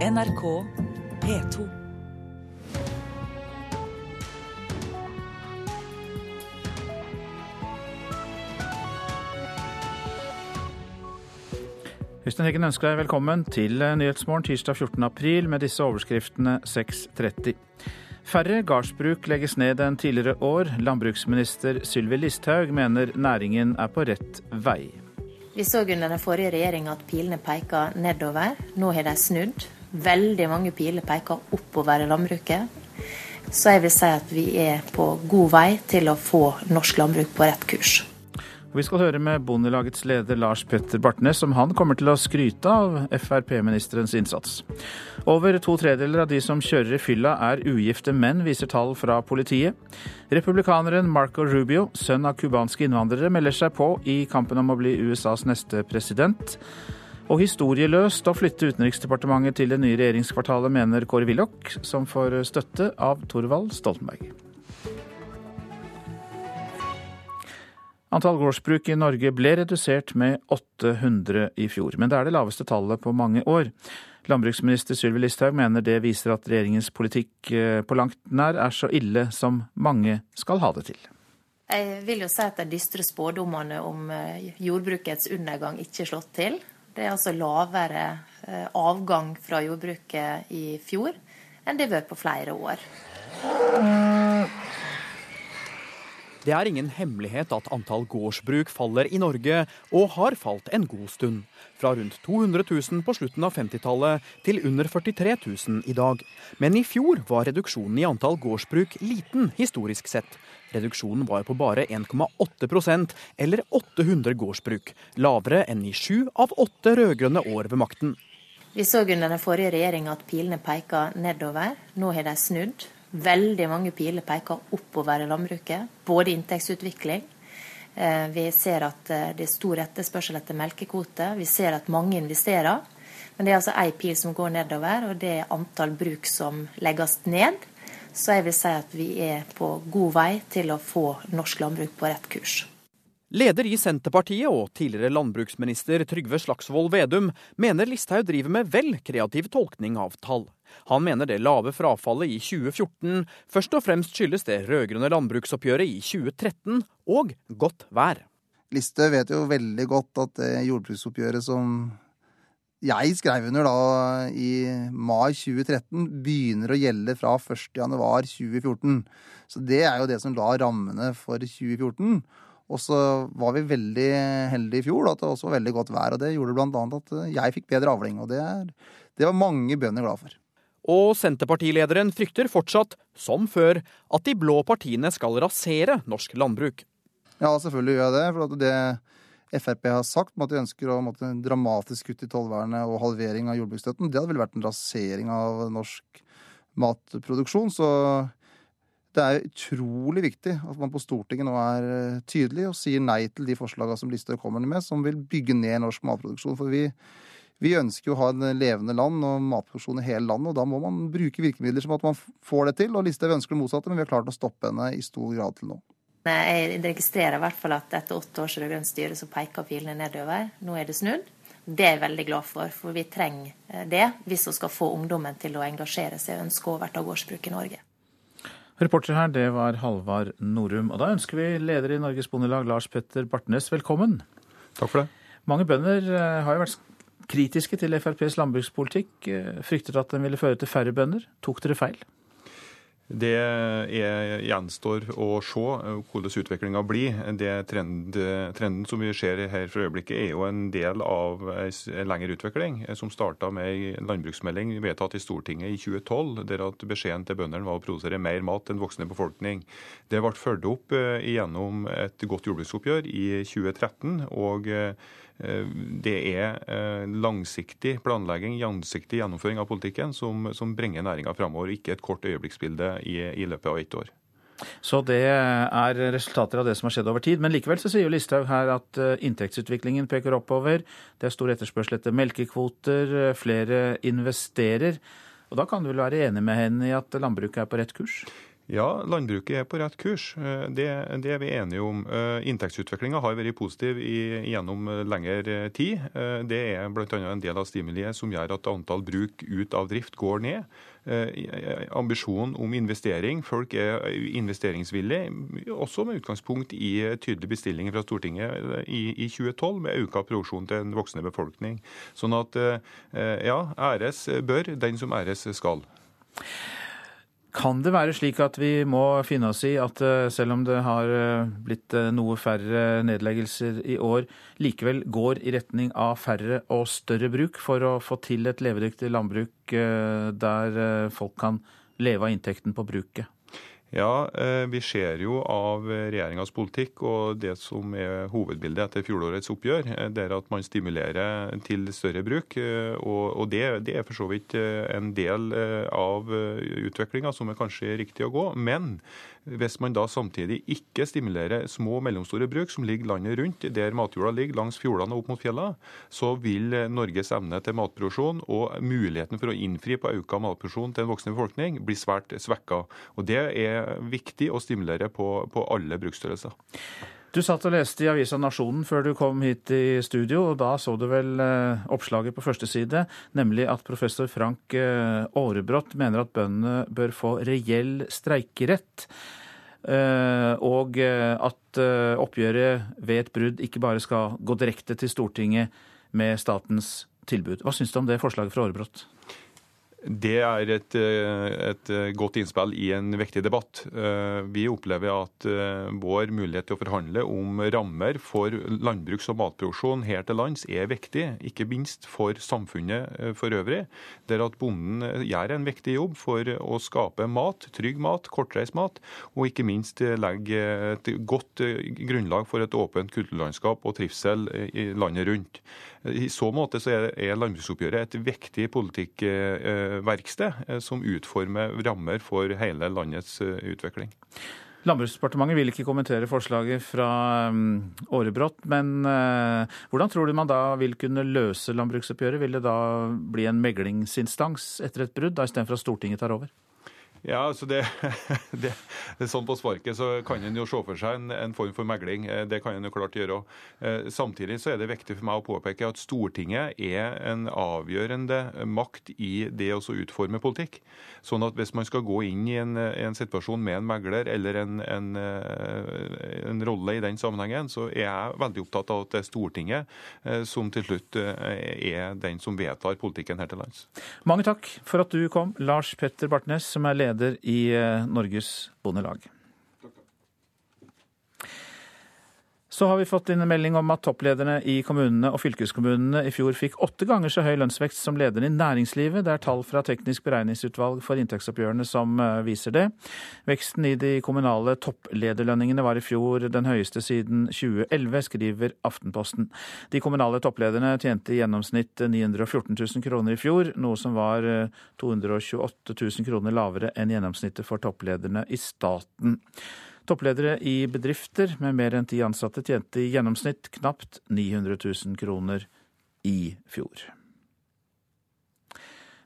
NRK P2. Øystein Heggen ønsker deg velkommen til Nyhetsmorgen tirsdag 14. april med disse overskriftene 6.30. Færre gardsbruk legges ned enn tidligere år. Landbruksminister Sylvi Listhaug mener næringen er på rett vei. Vi så under den forrige regjeringa at pilene peka nedover. Nå har de snudd. Veldig mange piler peker oppover i landbruket. Så jeg vil si at vi er på god vei til å få norsk landbruk på rett kurs. Vi skal høre med Bondelagets leder Lars Petter Bartnes om han kommer til å skryte av Frp-ministerens innsats. Over to tredeler av de som kjører i fylla er ugifte menn, viser tall fra politiet. Republikaneren Marco Rubio, sønn av cubanske innvandrere, melder seg på i kampen om å bli USAs neste president. Og historieløst å flytte Utenriksdepartementet til det nye regjeringskvartalet, mener Kåre Willoch, som får støtte av Thorvald Stoltenberg. Antall gårdsbruk i Norge ble redusert med 800 i fjor, men det er det laveste tallet på mange år. Landbruksminister Sylvi Listhaug mener det viser at regjeringens politikk på langt nær er så ille som mange skal ha det til. Jeg vil jo si at de dystre spådommene om jordbrukets undergang ikke er slått til. Det er altså lavere avgang fra jordbruket i fjor enn det har vært på flere år. Det er ingen hemmelighet at antall gårdsbruk faller i Norge, og har falt en god stund. Fra rundt 200 000 på slutten av 50-tallet til under 43 000 i dag. Men i fjor var reduksjonen i antall gårdsbruk liten, historisk sett. Reduksjonen var på bare 1,8% eller 800 gårdsbruk. Lavere enn i sju av åtte rød-grønne år ved makten. Vi så under den forrige regjeringa at pilene peka nedover. Nå har de snudd. Veldig mange piler peker oppover i landbruket, både inntektsutvikling. Vi ser at det er stor etterspørsel etter melkekvote. Vi ser at mange investerer. Men det er altså ei pil som går nedover, og det er antall bruk som legges ned. Så jeg vil si at vi er på god vei til å få norsk landbruk på rett kurs. Leder i Senterpartiet og tidligere landbruksminister Trygve Slagsvold Vedum mener Listhaug driver med vel kreativ tolkning av tall. Han mener det lave frafallet i 2014 først og fremst skyldes det rød-grønne landbruksoppgjøret i 2013 og godt vær. Listhaug vet jo veldig godt at det jordbruksoppgjøret som jeg skrev under da i mai 2013, begynner å gjelde fra 1.1.2014. Så det er jo det som la rammene for 2014. Og så var vi veldig heldige i fjor da, at det også var veldig godt vær. og Det gjorde bl.a. at jeg fikk bedre avling. og det, er, det var mange bønder glad for. Og Senterpartilederen frykter fortsatt, som før, at de blå partiene skal rasere norsk landbruk. Ja, selvfølgelig gjør jeg det. for det Frp har sagt om at de ønsker å måtte, dramatisk kutt i tollvernet og halvering av jordbruksstøtten, det hadde vel vært en rasering av norsk matproduksjon. Så det er utrolig viktig at man på Stortinget nå er tydelig og sier nei til de forslagene som Listhaug kommer med, som vil bygge ned norsk matproduksjon. For vi, vi ønsker jo å ha en levende land og matproduksjon i hele landet, og da må man bruke virkemidler som at man får det til. Og Listhaug ønsker det motsatte, men vi har klart å stoppe henne i stor grad til nå. Jeg registrerer i hvert fall at etter åtte års rød-grønt styre så peker pilene nedover. Nå er det snudd. Det er jeg veldig glad for, for vi trenger det hvis vi skal få ungdommen til å engasjere seg og ønske å overta gårdsbruk i Norge. Reporter her, det var Halvard Norum. Og da ønsker vi leder i Norges Bondelag, Lars Petter Bartnes, velkommen. Takk for det. Mange bønder har jo vært kritiske til FrPs landbrukspolitikk. Fryktet at den ville føre til færre bønder. Tok dere feil? Det er, gjenstår å se hvordan utviklinga blir. Det trend, trenden som vi ser her for øyeblikket, er jo en del av en lengre utvikling, som starta med en landbruksmelding vedtatt i Stortinget i 2012, der at beskjeden til bøndene var å produsere mer mat enn voksende befolkning. Det ble fulgt opp gjennom et godt jordbruksoppgjør i 2013. og det er langsiktig planlegging, langsiktig gjennomføring av politikken som, som bringer næringa framover, ikke et kort øyeblikksbilde i, i, løpet av ett år. Så det er resultater av det som har skjedd over tid. Men likevel så sier jo Listhaug her at inntektsutviklingen peker oppover. Det er stor etterspørsel etter melkekvoter, flere investerer. Og da kan du vel være enig med henne i at landbruket er på rett kurs? Ja, landbruket er på rett kurs. Eh, det, det er vi enige om. Eh, inntektsutviklinga har vært positiv i, gjennom lengre tid. Eh, det er bl.a. en del av stimuliet som gjør at antall bruk ut av drift går ned. Ambisjonen om investering. Folk er investeringsvillige, også med utgangspunkt i tydelige bestillinger fra Stortinget i, i 2012 med økt produksjon til en voksende befolkning. Sånn at ja, æres bør den som æres skal. Kan det være slik at vi må finne oss i at eh, selv om det har eh, blitt eh, noe færre nedleggelser i år, likevel går i retning av færre og større bruk for å få til et levedyktig landbruk der folk kan leve av inntekten på bruket? Ja, eh, vi ser jo av regjeringas politikk og det som er hovedbildet etter fjorårets oppgjør, det der at man stimulerer til større bruk. Eh, og det, det er for så vidt en del av utviklinga som er kanskje riktig å gå. Men hvis man da samtidig ikke stimulerer små og mellomstore bruk som ligger landet rundt, der matjorda ligger langs fjordene og opp mot fjellene, så vil Norges evne til matproduksjon og muligheten for å innfri på økt matproduksjon til en voksende befolkning bli svært svekka. Og Det er viktig å stimulere på, på alle bruksstørrelser. Du satt og leste i avisa Nasjonen før du kom hit i studio, og da så du vel eh, oppslaget på første side, nemlig at professor Frank eh, Aarebrot mener at bøndene bør få reell streikerett. Eh, og at oppgjøret ved et brudd ikke bare skal gå direkte til Stortinget med statens tilbud. Hva syns du om det forslaget fra Aarebrot? Det er et, eh, et, eh, godt innspill i en viktig debatt. Eh, vi opplever at vår mulighet til å forhandle om rammer for landbruks- og matproduksjon her til lands er viktig, ikke minst for samfunnet for øvrig. Der at bonden gjør en viktig jobb for å skape mat, trygg mat, kortreist mat, og ikke minst legge et godt grunnlag for et åpent kulturlandskap og trivsel i landet rundt. I så måte så er landbruksoppgjøret et viktig politikkverksted eh, som utformer rammer for hele landets eh, utvikling. Landbruksdepartementet vil ikke kommentere forslaget fra mm, men eh, hvordan tror du man da vil kunne løse landbruksoppgjøret? Vil det da bli en meglingsinstans etter et brudd, da istedenfor at Stortinget tar over? Ja, altså det, det, Sånn på sparket så kan en jo se for seg en, en, form for megling. Eh, det kan en jo klart gjøre. Eh, samtidig så er det viktig for meg å påpeke at Stortinget er en avgjørende makt i det å utforme politikk. Sånn at hvis man skal gå inn i en, en situasjon med en megler eller en, en, eh, en, rolle i den sammenhengen, så er jeg veldig opptatt av at det er Stortinget som til slutt er den som vedtar politikken her til lands. Mange takk for at du kom, Lars Petter Bartnes, som er leder leder i eh, Norges Bondelag. Så har vi fått inn en melding om at topplederne i kommunene og fylkeskommunene i fjor fikk åtte ganger så høy lønnsvekst som lederne i næringslivet. Det er tall fra Teknisk beregningsutvalg for inntektsoppgjørene som eh, viser det. Veksten i de kommunale topplederlønningene var i fjor den høyeste siden 2011, skriver Aftenposten. De kommunale topplederne tjente i gjennomsnitt 914 000 kroner i fjor, noe som var 228 eh, 000 kroner lavere enn gjennomsnittet for topplederne i staten. Toppledere i bedrifter med mer enn ti ansatte tjente i gjennomsnitt knapt 900 000 kroner i fjor.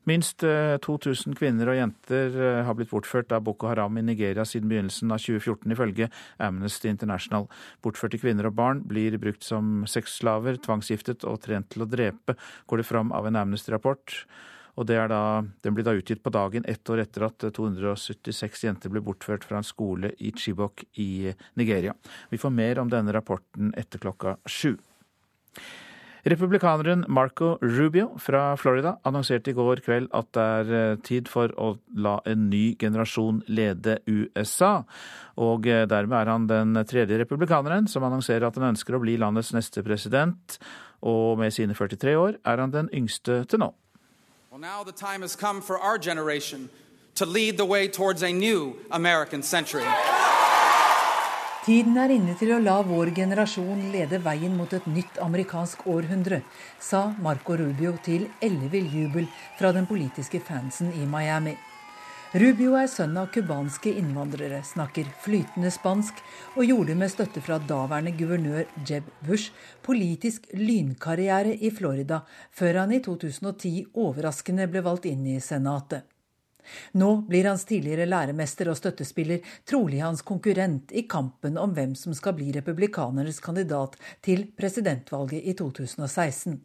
Minst 2000 eh, kvinner og jenter eh, har blitt bortført av Boko Haram i Nigeria siden begynnelsen av 2014, ifølge Amnesty International. Bortførte kvinner og barn blir brukt som sexslaver, tvangsgiftet og trent til å drepe, går det fram av en Amnesty-rapport og da, Den blir da utgitt på dagen ett år etter at 276 jenter ble bortført fra en skole i Chibok i Nigeria. Vi får mer om denne rapporten etter klokka sju. Republikaneren Marco Rubio fra Florida annonserte i går kveld at det er eh, tid for å la en ny generasjon lede USA. Og eh, dermed er han den tredje republikaneren som annonserer at han ønsker å bli landets neste president. Og med sine 43 år er han den yngste til nå. Well, now the time has come for our generation to lead the way towards a new American century. Tiden er inne til å la vår generasjon lede veien mot et nytt amerikansk århundre, sa Marco Rubio til ellevill jubel fra den politiske fansen i Miami. Rubio er sønn av cubanske innvandrere, snakker flytende spansk og gjorde med støtte fra daværende guvernør Jeb Bush politisk lynkarriere i Florida, før han i 2010 overraskende ble valgt inn i Senatet. Nå blir hans tidligere læremester og støttespiller trolig hans konkurrent i kampen om hvem som skal bli republikanernes kandidat til presidentvalget i 2016.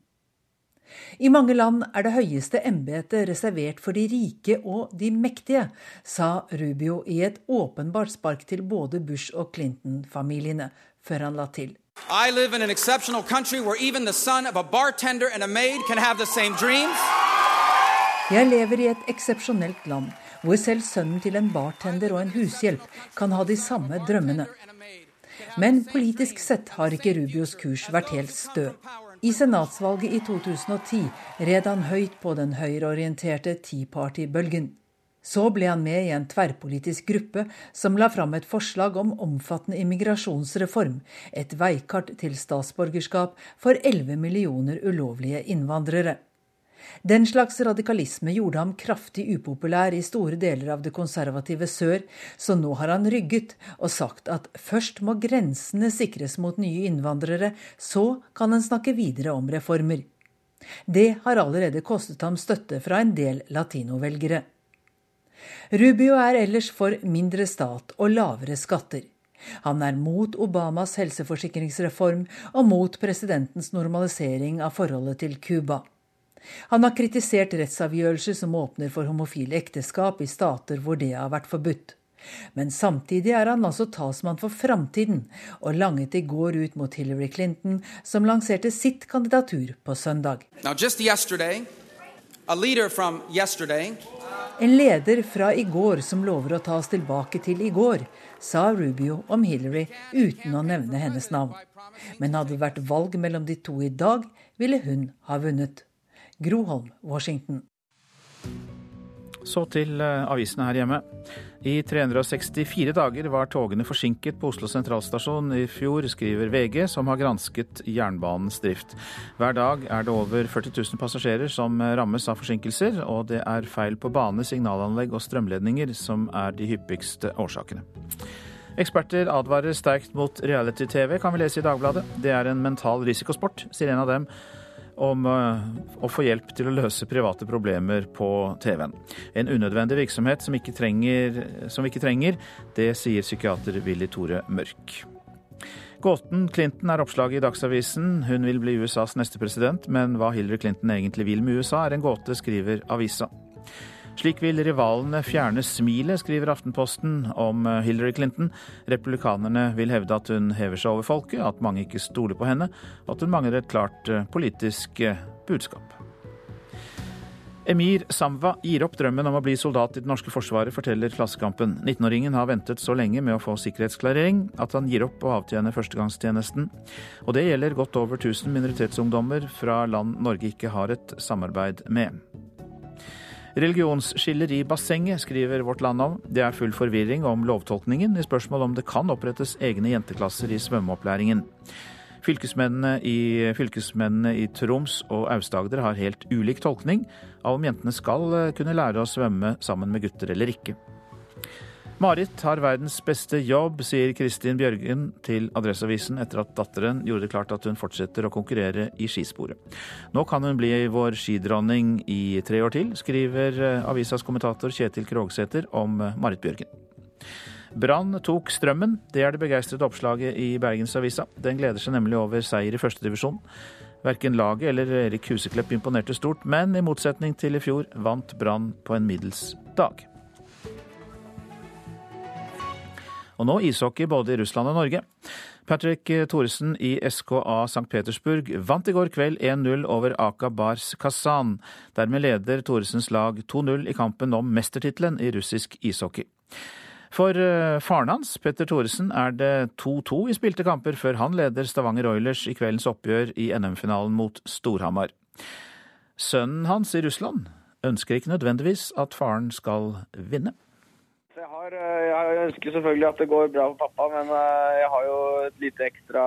I mange land er det høyeste embetet reservert for de rike og de mektige, sa Rubio i et åpenbart spark til både Bush- og Clinton-familiene, før han la til. I live in an exceptional country where even the son of a bartender and a maid can have the same dreams. Jeg lever i et eksepsjonelt land, hvor selv sønnen til en bartender og en hushjelp kan ha de samme drømmene. Men politisk sett har ikke Rubios kurs vært helt stø. I senatsvalget i 2010 red han høyt på den høyreorienterte Tea Party-bølgen. Så ble han med i en tverrpolitisk gruppe som la fram et forslag om omfattende immigrasjonsreform, et veikart til statsborgerskap for 11 millioner ulovlige innvandrere. Den slags radikalisme gjorde ham kraftig upopulær i store deler av det konservative sør, så nå har han rygget og sagt at først må grensene sikres mot nye innvandrere, så kan en snakke videre om reformer. Det har allerede kostet ham støtte fra en del latinovelgere. Rubio er ellers for mindre stat og lavere skatter. Han er mot Obamas helseforsikringsreform og mot presidentens normalisering av forholdet til Cuba. Han har kritisert rettsavgjørelser som åpner for homofile ekteskap i stater hvor det har vært forbudt. Men samtidig er han altså talsmann for framtiden, og langet i går ut mot Hillary Clinton, som lanserte sitt kandidatur på søndag. en leder fra i går som lover å ta oss tilbake til i går, sa Rubio om Hillary uten å nevne hennes navn. Men hadde det vært valg mellom de to i dag, ville hun ha vunnet. Groholm, Washington. Så til eh, avisene her hjemme. I 364 dager var togene forsinket på Oslo sentralstasjon i fjor, skriver VG, som har gransket jernbanens drift. Hver dag er det over 40 000 passasjerer som rammes av forsinkelser, og det er feil på bane, signalanlegg og strømledninger som er de hyppigste årsakene. Eksperter advarer sterkt mot reality-TV, kan vi lese i Dagbladet. Det er en mental risikosport, sier en av dem om eh, å få hjelp til å løse private problemer på TV-en. En unødvendig virksomhet som, ikke trenger, som vi ikke trenger, det sier psykiater Willy Tore Mørk. Gåten Clinton er oppslaget i Dagsavisen. Hun vil bli USAs neste president, men hva Hillary Clinton egentlig vil med USA, er en gåte, skriver avisa. Slik vil rivalene fjerne smilet, skriver Aftenposten om eh, Hillary Clinton. Republikanerne vil hevde at hun hever seg over folket, at mange ikke stoler på henne, og at hun mangler et klart eh, politisk eh, budskap. Emir Samva gir opp drømmen om å bli soldat i det norske forsvaret, forteller Klassekampen. 19-åringen har ventet så lenge med å få sikkerhetsklarering at han gir opp å avtjene førstegangstjenesten. Og det gjelder godt over 1000 minoritetsungdommer fra land Norge ikke har et samarbeid med. Religionsskiller i bassenget, skriver Vårt Land om. Det er full forvirring om lovtolkningen i spørsmål om det kan opprettes egne jenteklasser i svømmeopplæringen. Fylkesmennene i, fylkesmennene i Troms og Aust-Agder har helt ulik tolkning av om jentene skal eh, kunne lære å svømme sammen med gutter eller ikke. Marit har verdens beste jobb, sier Kristin Bjørgen til Adresseavisen etter at datteren gjorde det klart at hun fortsetter å konkurrere i skisporet. Nå kan hun bli vår skidronning i tre år til, skriver eh, avisas kommentator Kjetil Krogsæter om eh, Marit Bjørgen. Brann tok strømmen. Det er det begeistrede oppslaget i Bergensavisa. Den gleder seg nemlig over seier i førstedivisjon. Verken laget eller Erik Huseklepp imponerte stort, men i motsetning til i fjor vant Brann på en middels dag. Og nå ishockey både i Russland og Norge. Patrick Thoresen i SKA St. Petersburg vant i går kveld 1-0 over Aka Bars Kazan. Dermed leder Thoresens lag 2-0 i kampen om mestertittelen i russisk ishockey. For eh, faren hans, Petter Thoresen, er det 2-2 i spilte kamper før han leder Stavanger Oilers i kveldens oppgjør i NM-finalen mot Storhamar. Sønnen hans i Russland ønsker ikke nødvendigvis at faren skal vinne har, eh, jeg ønsker selvfølgelig at det går bra for pappa, men eh, jeg har jo et lite ekstra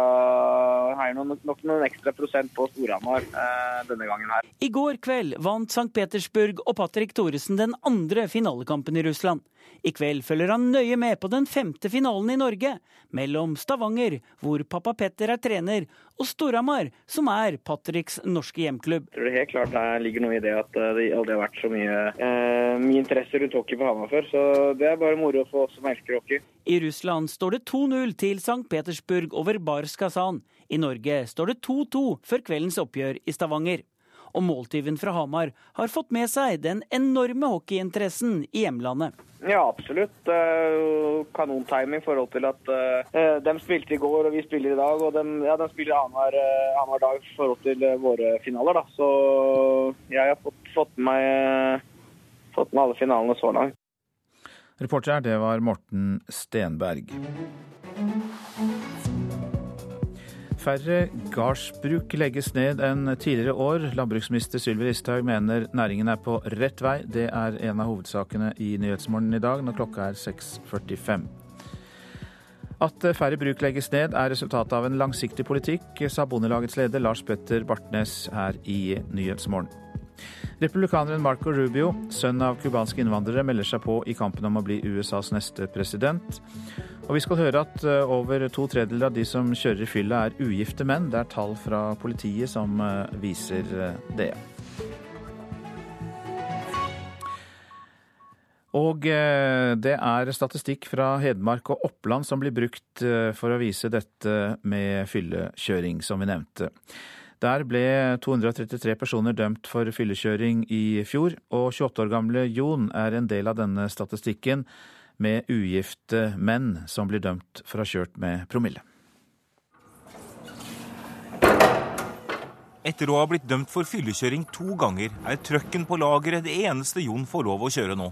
har nok noen ekstra prosent på Storhamar eh, denne gangen her. I går kveld vant St. Petersburg og Patrick Thoresen den andre finalekampen i Russland. I kveld følger han nøye med på den femte finalen i Norge, mellom Stavanger, hvor pappa Petter er trener, og og Storhamar, som er Patricks norske hjemklubb. Jeg tror det helt klart der ligger noe i det at det aldri har vært så mye, eh, mye interesse rundt hockey på Hamar før. Så det er bare moro for oss som elsker hockey. I Russland står det 2-0 til St. Petersburg over Barskazan. I Norge står det 2-2 før kveldens oppgjør i Stavanger og måltyven fra Hamar har fått med seg den enorme hockeyinteressen i hjemlandet. Ja, absolutt. Kanontiming i forhold til at uh, de spilte i går og vi spiller i dag. Og de, ja, de spiller annenhver uh, dag i forhold til våre finaler. Da. Så jeg har fått, fått, med, fått med alle finalene så langt. Reporter det var Morten Stenberg. Færre gardsbruk legges ned enn tidligere år. Landbruksminister Sylvi Listhaug mener næringen er på rett vei. Det er en av hovedsakene i Nyhetsmorgen i dag når klokka er 6.45. At færre bruk legges ned er resultatet av en langsiktig politikk, sa Bondelagets leder Lars Petter Bartnes her i Nyhetsmorgen. Republikaneren Marco Rubio, sønn av cubanske innvandrere, melder seg på i kampen om å bli USAs neste president. Og vi skal høre at eh, over to tredjedeler av de som kjører i fylla er ugifte menn. Det er tall fra politiet som eh, viser eh, det. Og det er statistikk fra Hedmark og Oppland som blir brukt for å vise dette med fyllekjøring, som vi nevnte. Der ble 233 personer dømt for fyllekjøring i fjor, og 28 år gamle Jon er en del av denne statistikken med ugifte menn som blir dømt for å ha kjørt med promille. Etter å ha blitt dømt for fyllekjøring to ganger, er trøkken på lageret det eneste Jon får lov å kjøre nå.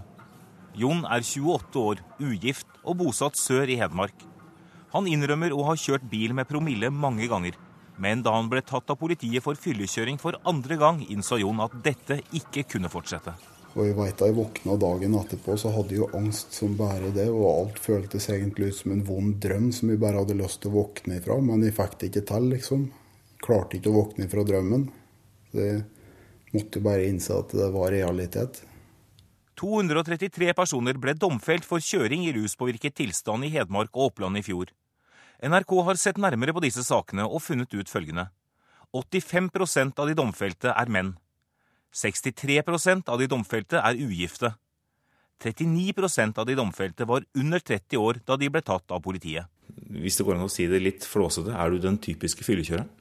Jon er 28 år, ugift og bosatt sør i Hedmark. Han innrømmer å ha kjørt bil med promille mange ganger. Men da han ble tatt av politiet for fyllekjøring for andre gang, innså Jon at dette ikke kunne fortsette. Og jeg veit da jeg våkna dagen etterpå, så hadde jeg jo angst som bare det. Og alt føltes egentlig ut som en vond drøm som jeg bare hadde lyst til å våkne ifra. Men jeg fikk det ikke til, liksom. Klarte ikke å våkne ifra drømmen. Så jeg måtte bare innse at det var realitet. 233 personer ble domfelt for kjøring i ruspåvirket tilstand i Hedmark og Oppland i fjor. NRK har sett nærmere på disse sakene og funnet ut følgende. 85% av de domfelte er menn. 63% av de domfelte er ugifte. 39% av de domfelte var under 30 år da de ble tatt av politiet. Hvis det går an å si det litt flåsete, er du den typiske fyllekjøreren?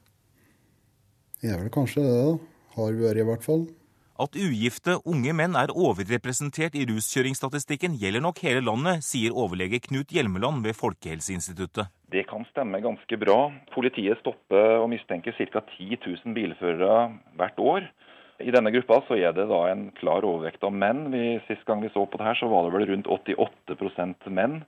Jeg er vel kanskje det, da. Har vært i hvert fall. At ugifte unge menn er overrepresentert i ruskjøringsstatistikken gjelder nok hele landet, sier overlege Knut Hjelmeland ved Folkehelseinstituttet. Det kan stemme ganske bra. Politiet stopper og mistenker ca. 10 000 bilførere hvert år. I denne gruppa så er det da en klar overvekt av menn. Vi, sist gang vi så på det her, så var det vel rundt 88% menn.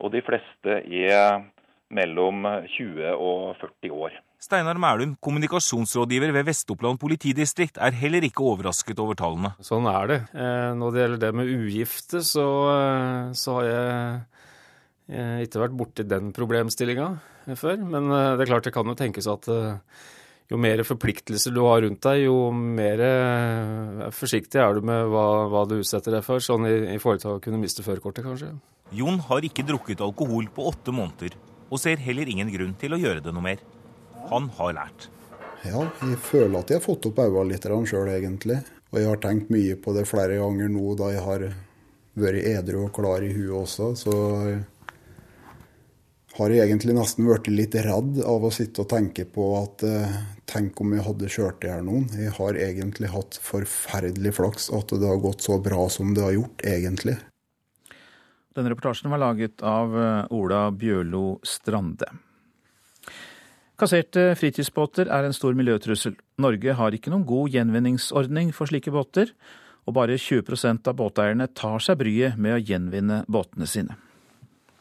Og de fleste er mellom 20 og 40 år. Steinar Mælum, kommunikasjonsrådgiver ved Vest-Oppland politidistrikt, er heller ikke overrasket over tallene. Sånn er det. Eh, når det gjelder det med ugifte, så, eh, så har jeg eh, ikke vært borti den problemstillinga før. Men det er klart det kan jo tenkes at jo mer forpliktelser du har rundt deg, jo mer forsiktig er du med hva, hva du utsetter deg for, sånn i, i forhold til å kunne miste førerkortet, kanskje. Jon har ikke drukket alkohol på åtte måneder, og ser heller ingen grunn til å gjøre det noe mer. Han har lært. Ja, jeg føler at jeg har fått opp øynene litt sjøl, egentlig. Og jeg har tenkt mye på det flere ganger nå da jeg har vært edru og klar i huet også. Så har jeg egentlig nesten blitt litt redd av å sitte og tenke på at eh, tenk om jeg hadde kjørt i hjel noen. Jeg har egentlig hatt forferdelig flaks at det har gått så bra som det har gjort, egentlig. Denne reportasjen var laget av eh, Ola Bjørlo Strande. Kasserte fritidsbåter er en stor miljøtrussel. Norge har ikke noen god gjenvinningsordning for slike båter, og bare 20 av båteierne tar seg bryet med å gjenvinne båtene sine.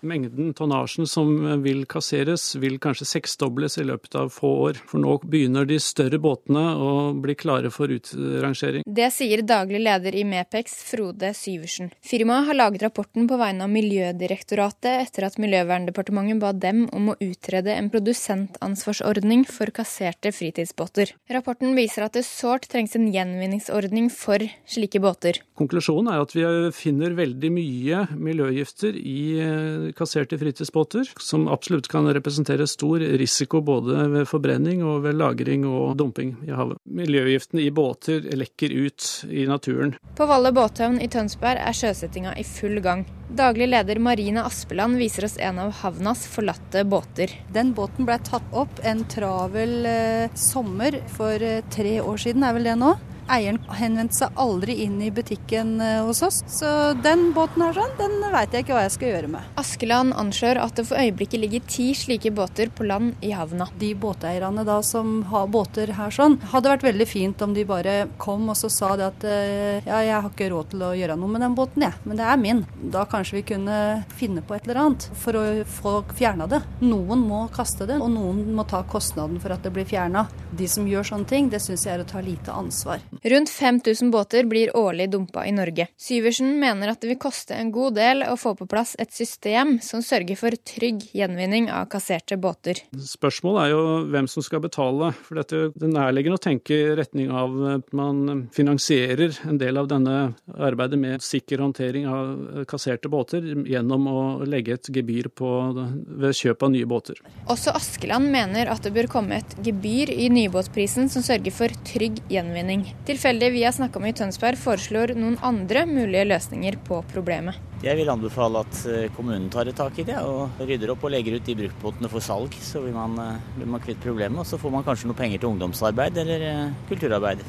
Mengden tonnasjen som vil kasseres, vil kanskje seksdobles i løpet av få år. For nå begynner de større båtene å bli klare for utrangering. Det sier daglig leder i Mepex, Frode Syversen. Firmaet har laget rapporten på vegne av Miljødirektoratet etter at Miljøverndepartementet ba dem om å utrede en produsentansvarsordning for kasserte fritidsbåter. Rapporten viser at det sårt trengs en gjenvinningsordning for slike båter. Konklusjonen er at vi finner veldig mye miljøgifter i kasserte fritidsbåter, som absolutt kan representere stor risiko både ved forbrenning og ved lagring og dumping i havet. Miljøgiftene i båter lekker ut i naturen. På Valle båthavn i Tønsberg er sjøsettinga i full gang. Daglig leder Marine Aspeland viser oss en av havnas forlatte båter. Den båten ble tatt opp en travel eh, sommer for eh, tre år siden, er vel det nå? Eieren henvendte seg aldri inn i butikken eh, hos oss, så den båten her sånn, den veit jeg ikke hva jeg skal gjøre med. Askeland anslår at det for øyeblikket ligger ti slike båter på land i havna. De båteierne da som har båter her sånn, hadde vært veldig fint om de bare kom og så sa det at eh, ja, jeg har ikke råd til å gjøre noe med den båten, jeg, men det er min. Da kanskje vi kunne finne på et eller annet for å få fjerna det. Noen må kaste det, og noen må ta kostnaden for at det blir fjerna. De som gjør sånne ting, det syns jeg er å ta lite ansvar. Rundt 5000 båter blir årlig dumpa i Norge. Syversen mener at det vil koste en god del å få på plass et system som sørger for trygg gjenvinning av kasserte båter. Spørsmålet er jo hvem som skal betale. For dette, det er nærliggende å tenke i retning av at man finansierer en del av denne arbeidet med sikker håndtering av kasserte båter gjennom å legge et gebyr på, ved kjøp av nye båter. Også Askeland mener at det bør komme et gebyr i nybåtprisen som sørger for trygg gjenvinning. Tilfeldige vi har snakka med i Tønsberg foreslår noen andre mulige løsninger på problemet. Jeg vil anbefale at eh, kommunen tar et tak i det og rydder opp og legger ut de bruktbåtene for salg. Så vil man, eh, blir man kvitt problemet, og så får man kanskje noe penger til ungdomsarbeid eller eh, kulturarbeid.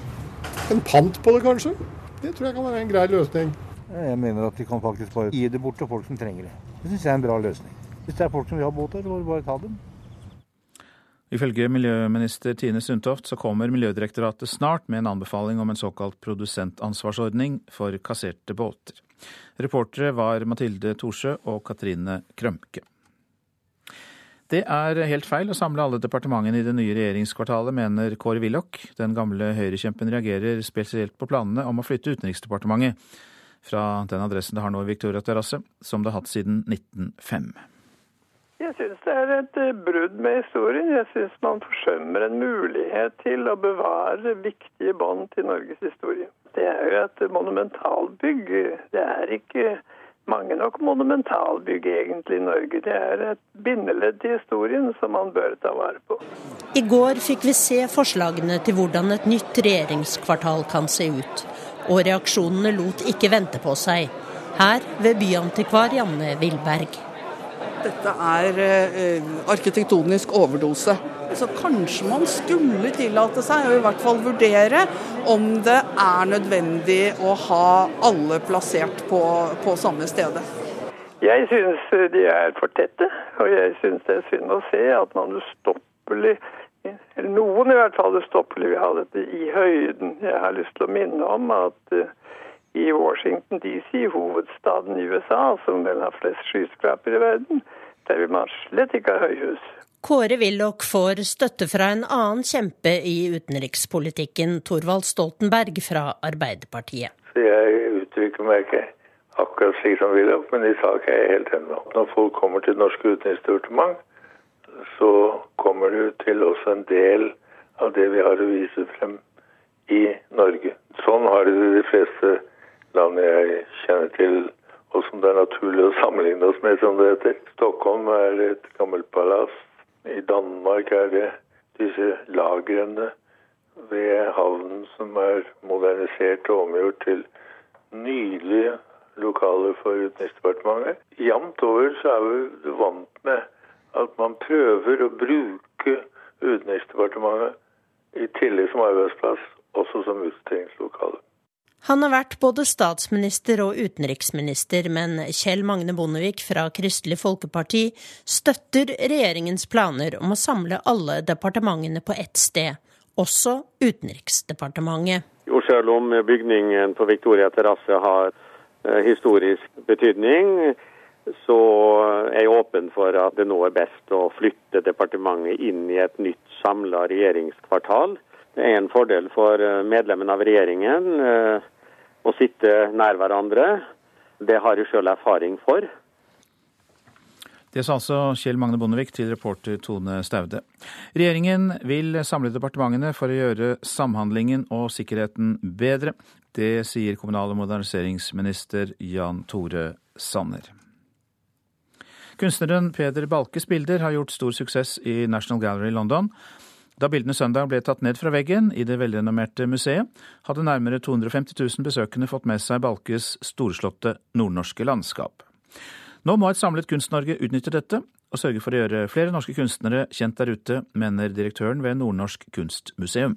En pant på det, kanskje? Det tror jeg kan være en grei løsning. Jeg mener at vi kan faktisk bare gi det bort til folk som trenger det. Det syns jeg er en bra løsning. Hvis det er folk som vil ha båter, så får vi bare ta dem. Ifølge miljøminister Tine Sundtoft så kommer Miljødirektoratet snart med en anbefaling om en såkalt produsentansvarsordning for kasserte båter. Reportere var Mathilde Thorsø og Katrine Krømke. Det er helt feil å samle alle departementene i det nye regjeringskvartalet, mener Kåre Willoch. Den gamle høyrekjempen reagerer spesielt på planene om å flytte Utenriksdepartementet fra den adressen det har nå i Victoria terrasse, som det har hatt siden 1905. Jeg syns det er et eh, brudd med historien. Jeg syns man forsømmer en mulighet til å bevare viktige bånd til Norges historie. Det er jo et monumentalbygg. Det er ikke mange nok monumentalbygg egentlig i Norge. Det er et bindeledd til historien som man bør ta vare på. I går fikk vi se forslagene til hvordan et nytt regjeringskvartal kan se ut. Og reaksjonene lot ikke vente på seg. Her ved byantikvar Janne Wilberg. Dette er eh, arkitektonisk overdose. Så kanskje man skulle tillate seg, og i hvert fall vurdere, om det er nødvendig å ha alle plassert på, på samme stedet. Jeg syns de er for tette, og jeg syns det er synd å se at man ustoppelig eller noen i hvert fall ustoppelig vil ha dette i høyden. Jeg har lyst til å minne om at uh, i Washington DC, hovedstaden i USA, som vel har flest skyskrapere i verden, der vil man slett ikke ha høyhus. Kåre Willoch får støtte fra en annen kjempe i utenrikspolitikken, Torvald Stoltenberg fra Arbeiderpartiet. Så jeg uttrykker meg ikke akkurat slik som Willoch, men i sak er jeg helt enig. Når folk kommer til det norske utenriksdepartement, så kommer det til også en del av det vi har å vise frem i Norge. Sånn har det de fleste land jeg kjenner til, og som det er naturlig å sammenligne oss med, som det heter. Stockholm er et gammelt palass. I Danmark er det disse lagrene ved havnen som er modernisert og omgjort til nydelige lokaler for Utenriksdepartementet. Jevnt over så er vi vant med at man prøver å bruke Utenriksdepartementet i tillegg som arbeidsplass, også som utstillingslokale. Han har vært både statsminister og utenriksminister, men Kjell Magne Bondevik fra Kristelig Folkeparti støtter regjeringens planer om å samle alle departementene på ett sted, også Utenriksdepartementet. Jo, selv om bygningen på Victoria terrasse har historisk betydning, så er jeg åpen for at det nå er best å flytte departementet inn i et nytt samla regjeringskvartal. Det er en fordel for medlemmene av regjeringen å sitte nær hverandre. Det har jeg sjøl erfaring for. Det sa altså Kjell Magne Bondevik til reporter Tone Staude. Regjeringen vil samle departementene for å gjøre samhandlingen og sikkerheten bedre. Det sier kommunal- og moderniseringsminister Jan Tore Sanner. Kunstneren Peder Balkes bilder har gjort stor suksess i National Gallery i London. Da bildene søndag ble tatt ned fra veggen i det velrenommerte museet, hadde nærmere 250 000 besøkende fått med seg Balkes storslåtte nordnorske landskap. Nå må et samlet Kunst-Norge utnytte dette, og sørge for å gjøre flere norske kunstnere kjent der ute, mener direktøren ved Nordnorsk kunstmuseum.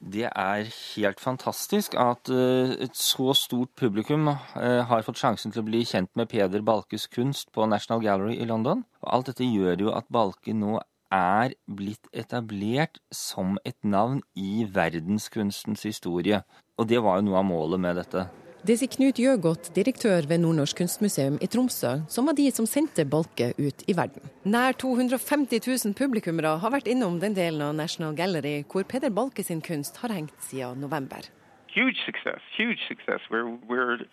Det er helt fantastisk at eh, et så stort publikum eh, har fått sjansen til å bli kjent med Peder Balkes kunst på National Gallery i London. Alt dette gjør jo at Balke nå er blitt etablert som et navn i verdenskunstens historie. Og det var jo noe av målet med dette. Det sier Knut Gjøgodt, direktør ved Nordnorsk kunstmuseum i Tromsø, som var de som sendte Balke ut i verden. Nær 250 000 publikummere har vært innom den delen av National Gallery hvor Peder Balke sin kunst har hengt siden november. Huge success, huge success. We're, we're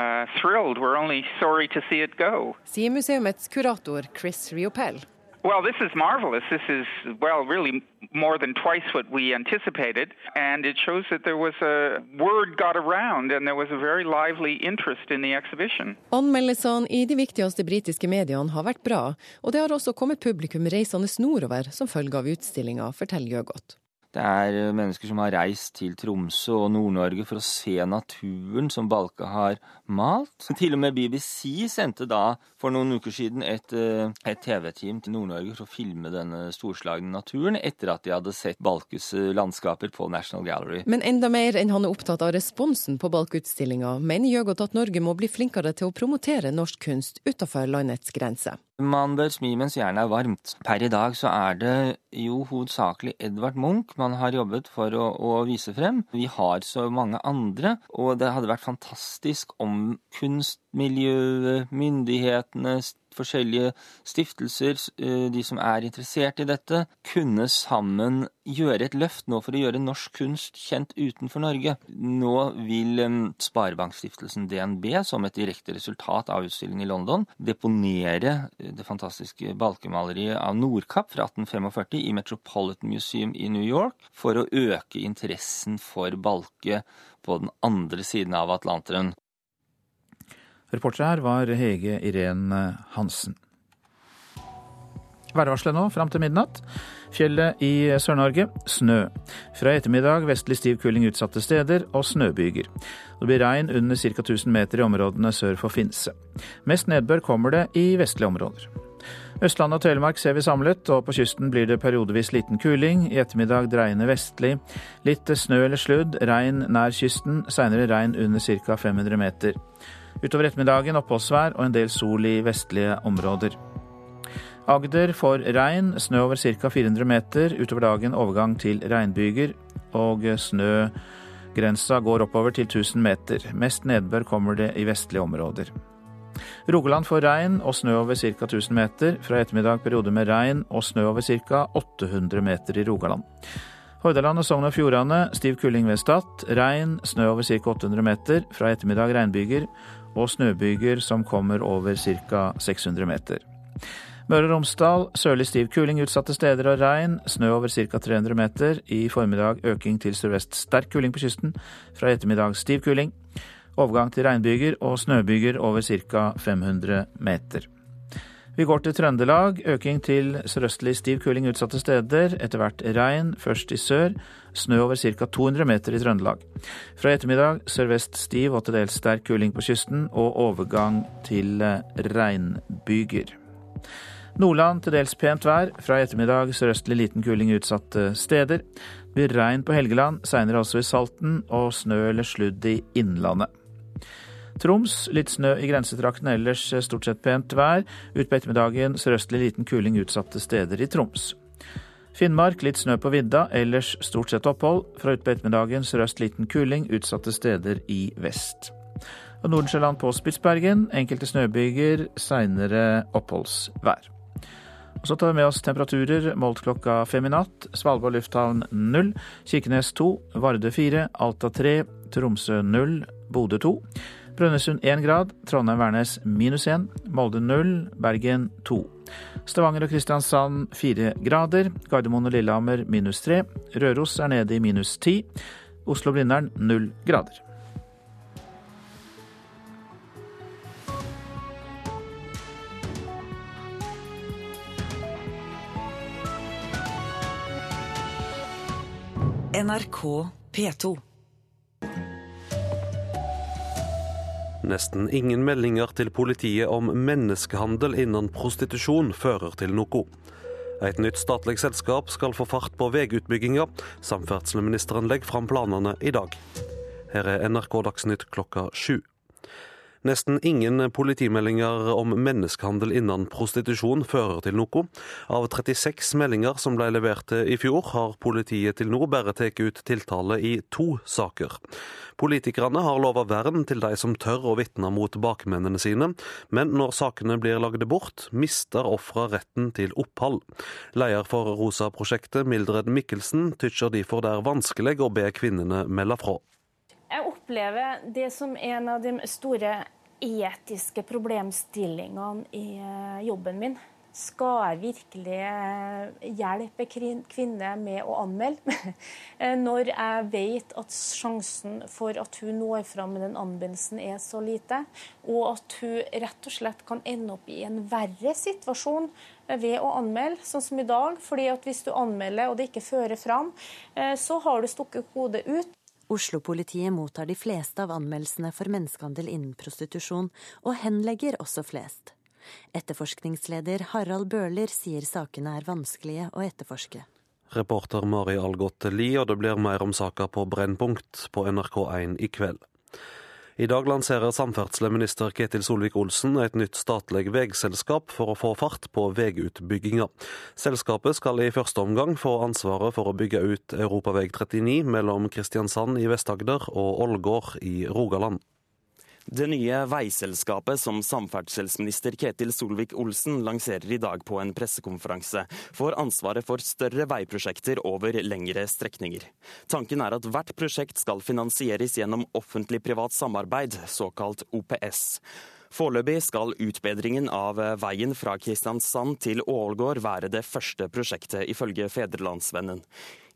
uh, thrilled. We're only sorry to see it go. Sier museumets kurator Chris Riopel. Well, this is marvelous. This is, well, really more than twice what we anticipated. And it shows that there was a word got around and there was a very lively interest in the exhibition. Anmeldelsene i de viktigste britiske mediene har vært bra, og det har også kommet publikum reisende nordover som følge av utstillinga, forteller Gjøgodt. Det er eh, mennesker som har reist til Tromsø og Nord-Norge for å se naturen som Balke har malt. Til og med BBC sendte da for noen uker siden et, eh, et TV-team til Nord-Norge for å filme denne storslagne naturen, etter at de hadde sett Balkes eh, landskaper på National Gallery. Men enda mer enn han er opptatt av responsen på Balke-utstillinga, mener Jøgot at Norge må bli flinkere til å promotere norsk kunst utenfor landets grenser. Man bør smi mens jernet er varmt. Per i dag så er det jo hovedsakelig Edvard Munch man har jobbet for å, å, vise frem. Vi har så mange andre, og det hadde vært fantastisk om kunstmiljøet, myndighetene, forskjellige stiftelser, eh, de som er interessert i dette, kunne sammen gjøre et løft nå for å gjøre norsk kunst kjent utenfor Norge. Nå vil eh, Sparebankstiftelsen DNB, som et direkte resultat av utstillingen i London, deponere eh, det fantastiske balkemaleriet av Nordkapp fra 1845 i Metropolitan Museum i New York for å øke interessen for balke på den andre siden av Atlanteren. Reporter her var Hege Irén Hansen. Værvarselet nå fram til midnatt. Fjellet i Sør-Norge snø. Fra ettermiddag vestlig stiv kuling utsatte steder og snøbyger. Det blir regn under ca. 1000 meter i områdene sør for Finse. Mest nedbør kommer det i vestlige områder. Østlandet og Telemark ser vi samlet, og på kysten blir det periodevis liten kuling. I ettermiddag dreiende vestlig. Litt snø eller sludd, regn nær kysten, seinere regn under ca. 500 meter. Utover ettermiddagen oppholdsvær og en del sol i vestlige områder. Agder får regn, snø over ca. 400 meter. Utover dagen overgang til regnbyger, og snøgrensa går oppover til 1000 meter. Mest nedbør kommer det i vestlige områder. Rogaland får regn og snø over ca. 1000 meter. Fra ettermiddag periode med regn og snø over ca. 800 meter i Rogaland. Hordaland og Sogn og Fjordane stiv kuling ved Stad. Regn, snø over ca. 800 meter. Fra ettermiddag regnbyger og snøbyger som kommer over ca. 600 meter. Møre og Romsdal sørlig stiv kuling utsatte steder og regn. Snø over ca. 300 meter. I formiddag øking til sørvest sterk kuling på kysten. Fra ettermiddag stiv kuling. Overgang til regnbyger og snøbyger over ca. 500 meter. Vi går til Trøndelag. Øking til sørøstlig stiv kuling utsatte steder. Etter hvert regn, først i sør. Snø over ca. 200 meter i Trøndelag. Fra ettermiddag sørvest stiv og til dels sterk kuling på kysten, og overgang til regnbyger. Nordland til dels pent vær. Fra ettermiddag sørøstlig liten kuling utsatte steder. Det blir regn på Helgeland, seinere også i Salten, og snø eller sludd i Innlandet. Troms litt snø i grensetraktene, ellers stort sett pent vær. Utpå ettermiddagen sørøstlig liten kuling utsatte steder i Troms. Finnmark litt snø på vidda, ellers stort sett opphold. Fra utpå ettermiddagen sørøst liten kuling utsatte steder i vest. Og Nordensjøland på Spitsbergen enkelte snøbyger, seinere oppholdsvær. Og Så tar vi med oss temperaturer målt klokka fem i natt. Svalbard lufthavn null, Kirkenes to, Vardø fire, Alta tre, Tromsø null, Bodø to. Brønnøysund 1 grad, Trondheim-Værnes minus 1, Molde 0, Bergen 2. Stavanger og Kristiansand 4 grader, Gardermoen og Lillehammer minus 3, Røros er nede i minus 10, Oslo-Blindern 0 grader. NRK P2. Nesten ingen meldinger til politiet om menneskehandel innen prostitusjon fører til noe. Et nytt statlig selskap skal få fart på veiutbygginga. Samferdselsministeren legger fram planene i dag. Her er NRK Dagsnytt klokka sju. Nesten ingen politimeldinger om menneskehandel innen prostitusjon fører til noe. Av 36 meldinger som ble levert i fjor, har politiet til nå bare tatt ut tiltale i to saker. Politikerne har lova vern til de som tør å vitne mot bakmennene sine, men når sakene blir lagd bort, mister ofra retten til opphold. Leder for Rosa-prosjektet, Mildred Mikkelsen, tykker derfor det er vanskelig å be kvinnene melde fra. Jeg opplever det som en av de store etiske problemstillingene i eh, jobben min. Skal jeg virkelig eh, hjelpe kvinner med å anmelde? Eh, når jeg vet at sjansen for at hun når fram med den anmeldelsen er så lite, og at hun rett og slett kan ende opp i en verre situasjon ved å anmelde, sånn som i dag. fordi at hvis du anmelder og det ikke fører fram, så har du stukket hodet ut. Oslo-politiet mottar de fleste av anmeldelsene for menneskehandel innen prostitusjon, og henlegger også flest. Etterforskningsleder Harald Bøhler sier sakene er vanskelige å etterforske. Reporter Mari Algot Lie, og det blir mer om saka på Brennpunkt på NRK1 i kveld. I dag lanserer samferdselsminister Ketil Solvik-Olsen et nytt statlig veiselskap for å få fart på veiutbygginga. Selskapet skal i første omgang få ansvaret for å bygge ut Europaveg 39 mellom Kristiansand i Vest-Agder og Ålgård i Rogaland. Det nye veiselskapet som samferdselsminister Ketil Solvik-Olsen lanserer i dag på en pressekonferanse, får ansvaret for større veiprosjekter over lengre strekninger. Tanken er at hvert prosjekt skal finansieres gjennom offentlig-privat samarbeid, såkalt OPS. Foreløpig skal utbedringen av veien fra Kristiansand til Ålgård være det første prosjektet, ifølge Federlandsvennen.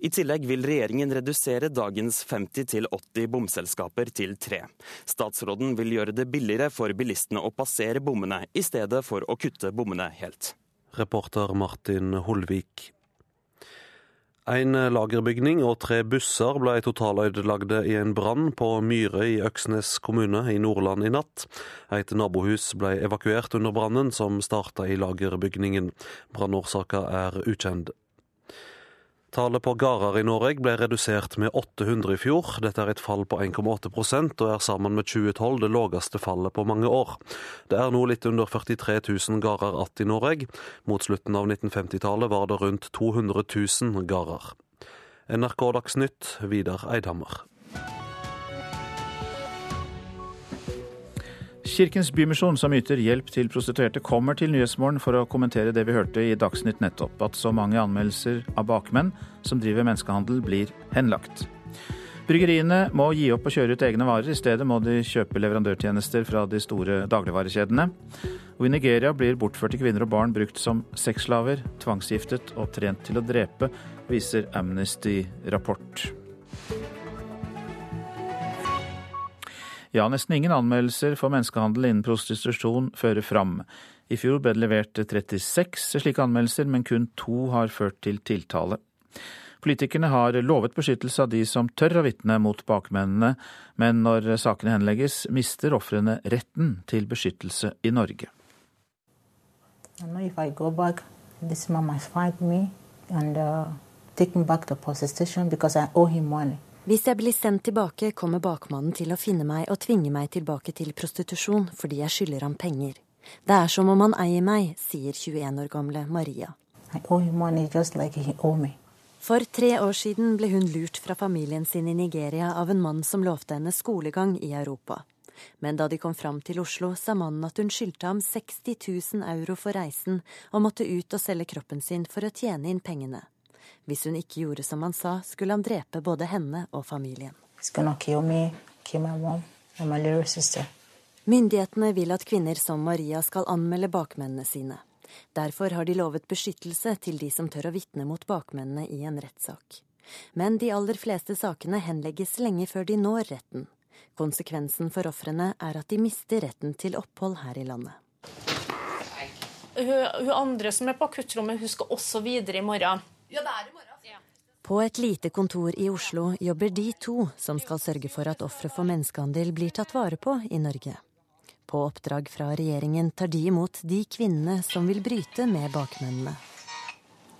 I tillegg vil regjeringen redusere dagens 50 til 80 bomselskaper til tre. Statsråden vil gjøre det billigere for bilistene å passere bommene, i stedet for å kutte bommene helt. Reporter Martin Holvik. En lagerbygning og tre busser ble totalødelagte i en brann på Myre i Øksnes kommune i Nordland i natt. Et nabohus ble evakuert under brannen, som starta i lagerbygningen. Brannårsaka er ukjent. Tallet på gårder i Norge ble redusert med 800 i fjor. Dette er et fall på 1,8% og er sammen med 2012 det laveste fallet på mange år. Det er nå litt under 43 000 gårder igjen i Norge. Mot slutten av 1950-tallet var det rundt 200 000 gårder. NRK Dagsnytt, Vidar Eidhammer. Kirkens Bymisjon, som yter hjelp til prostituerte, kommer til Nyhetsmorgen for å kommentere det vi hørte i Dagsnytt nettopp, at så mange anmeldelser av bakmenn som driver menneskehandel, blir henlagt. Bryggeriene må gi opp å kjøre ut egne varer, i stedet må de kjøpe leverandørtjenester fra de store dagligvarekjedene. Og i Nigeria blir bortførte kvinner og barn brukt som sexslaver, tvangsgiftet og trent til å drepe, viser Amnesty-rapport. Ja, nesten ingen anmeldelser for menneskehandel innen prostitusjon fører fram. I fjor ble det levert 36 slike anmeldelser, men kun to har ført til tiltale. Politikerne har lovet beskyttelse av de som tør å vitne mot bakmennene, men når sakene henlegges, mister ofrene retten til beskyttelse i Norge. Back, and uh, take me back to police station because I owe him money. Hvis jeg blir sendt tilbake, kommer bakmannen til å finne meg og tvinge meg tilbake til prostitusjon fordi jeg skylder ham penger. Det er som om han eier meg, sier 21 år gamle Maria. For tre år siden ble hun lurt fra familien sin i Nigeria av en mann som lovte henne skolegang i Europa. Men da de kom fram til Oslo, sa mannen at hun skyldte ham 60 000 euro for reisen og måtte ut og selge kroppen sin for å tjene inn pengene. Hvis hun ikke gjorde som han sa, skulle han drepe både henne og familien. Myndighetene vil at kvinner som Maria skal anmelde bakmennene sine. Derfor har de lovet beskyttelse til de som tør å vitne mot bakmennene i en rettssak. Men de aller fleste sakene henlegges lenge før de når retten. Konsekvensen for ofrene er at de mister retten til opphold her i landet. Hun, hun andre som er på akuttrommet, hun skal også videre i morgen. Ja, det er i morgen. Ja. På et lite kontor i Oslo jobber de to som skal sørge for at ofre for menneskehandel blir tatt vare på i Norge. På oppdrag fra regjeringen tar de imot de kvinnene som vil bryte med bakmennene.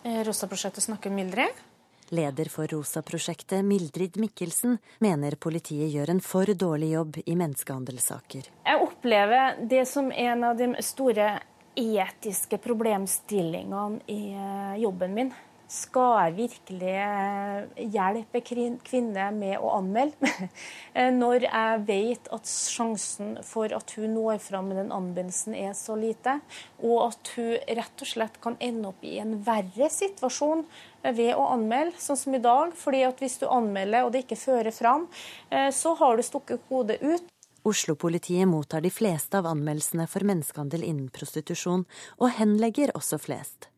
Eh, Rosa-prosjektet snakker Mildrid. Leder for Rosa-prosjektet, Mildrid Mikkelsen, mener politiet gjør en for dårlig jobb i menneskehandelssaker. Jeg opplever det som en av de store etiske problemstillingene i eh, jobben min. Skal jeg virkelig eh, hjelpe kvinner med å anmelde? Eh, når jeg vet at sjansen for at hun når fram med den anmeldelsen er så lite, og at hun rett og slett kan ende opp i en verre situasjon ved å anmelde, sånn som i dag. fordi at hvis du anmelder og det ikke fører fram, eh, så har du stukket hodet ut. Oslo-politiet mottar de fleste av anmeldelsene for menneskehandel innen prostitusjon, og henlegger også flest.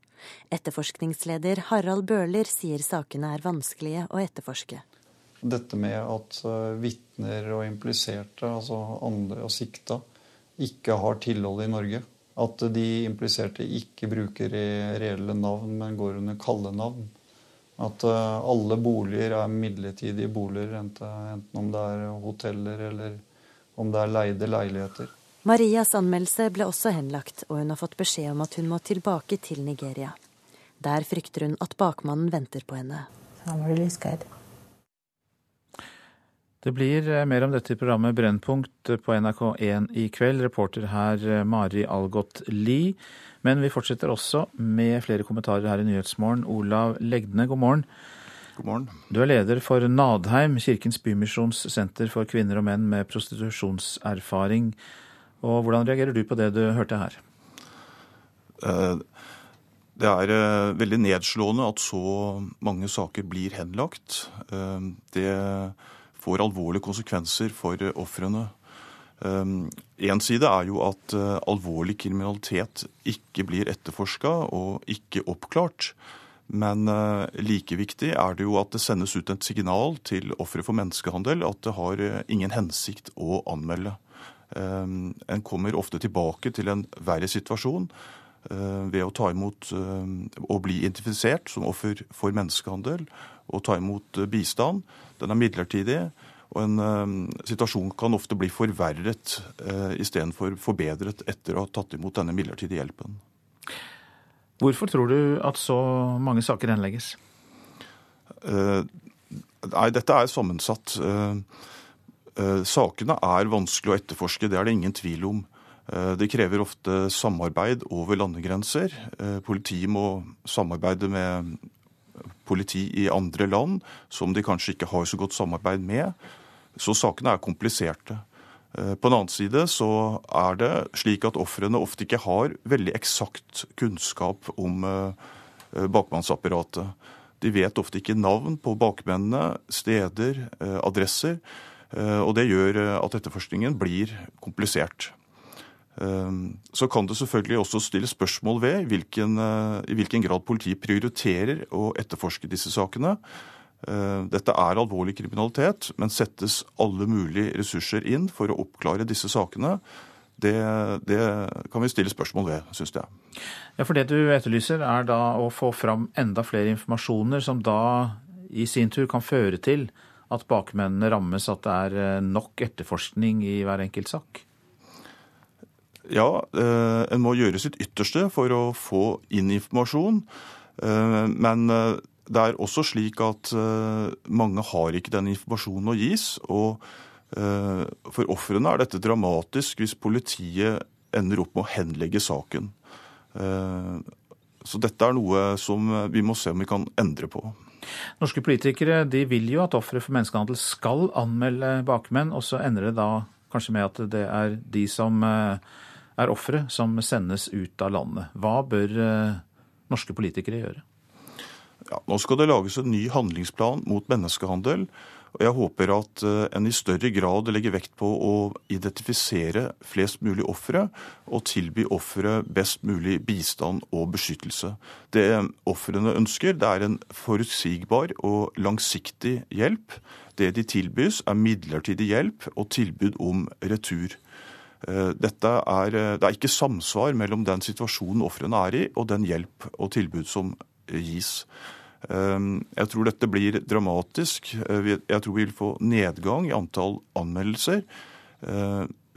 Etterforskningsleder Harald Bøhler sier sakene er vanskelige å etterforske. Dette med at eh, vitner og impliserte, altså andre og sikta, ikke har tilhold i Norge. At de impliserte ikke bruker reelle navn, men går under kallenavn. At eh, alle boliger er midlertidige boliger, enten om det er hoteller eller om det er leide leiligheter. Marias anmeldelse ble også henlagt, og hun har fått beskjed om at hun må tilbake til Nigeria. Der frykter hun at bakmannen venter på henne. Det blir eh, mer om dette i programmet Brennpunkt på NRK1 i kveld. Reporter her eh, Mari Algot Lie. Men vi fortsetter også med flere kommentarer her i Nyhetsmorgen. Olav Legdne, god morgen. God morgen. Du er leder for Nadheim, Kirkens Bymisjons senter for kvinner og menn med prostitusjonserfaring. Og hvordan reagerer du på det du hørte her? Eh, det er eh, veldig nedslående at så mange saker blir henlagt. Eh, det får alvorlige konsekvenser for ofrene. Én side er jo at alvorlig kriminalitet ikke blir etterforska og ikke oppklart. Men like viktig er det jo at det sendes ut et signal til ofre for menneskehandel at det har ingen hensikt å anmelde. Ehm, en kommer ofte tilbake til en verre situasjon eh, ved å ta imot og eh, bli identifisert som offer for menneskehandel og ta imot eh, bistand. Den er midlertidig, og en situasjon kan ofte bli forverret istedenfor forbedret etter å ha tatt imot denne midlertidige hjelpen. Hvorfor tror du at så mange saker henlegges? Nei, dette er sammensatt. Sakene er vanskelig å etterforske, det er det ingen tvil om. Eh, det krever ofte samarbeid over landegrenser. Eh, politiet må samarbeide med politi i andre land som de kanskje ikke har så godt samarbeid med. Så sakene er kompliserte. På den annen side så er det slik at ofrene ofte ikke har veldig eksakt kunnskap om bakmannsapparatet. De vet ofte ikke navn på bakmennene, steder, adresser. Eh, og det gjør eh, at etterforskningen blir komplisert. Eh, så kan det selvfølgelig også stilles spørsmål ved i hvilken, i hvilken grad politiet prioriterer å etterforske disse sakene. Dette er alvorlig kriminalitet, men settes alle mulige ressurser inn for å oppklare disse sakene? Det, det kan vi stille spørsmål ved, syns jeg. Ja, For det du etterlyser, er da å få fram enda flere informasjoner som da i sin tur kan føre til at bakmennene rammes, at det er eh, nok etterforskning i hver enkelt sak? Ja, eh, en må gjøre sitt ytterste for å få inn informasjon. Eh, men det er også slik at mange har ikke den informasjonen å gis. Og for ofrene er dette dramatisk hvis politiet ender opp med å henlegge saken. Så dette er noe som vi må se om vi kan endre på. Norske politikere de vil jo at ofre for menneskehandel skal anmelde bakmenn, og så ender det da kanskje med at det er de som eh, er ofre, som sendes ut av landet. Hva bør eh, norske politikere gjøre? Ja, nå skal det lages en ny handlingsplan mot menneskehandel. Og jeg håper at eh, en i større grad legger vekt på å identifisere flest mulig ofre, og tilby ofre best mulig bistand og beskyttelse. Det ofrene ønsker, det er en forutsigbar og langsiktig hjelp. Det de tilbys, er midlertidig hjelp og tilbud om retur. Eh, dette er, det er ikke samsvar mellom den situasjonen ofrene er i, og den hjelp og tilbud som gis. Jeg tror dette blir dramatisk. Jeg tror vi vil få nedgang i antall anmeldelser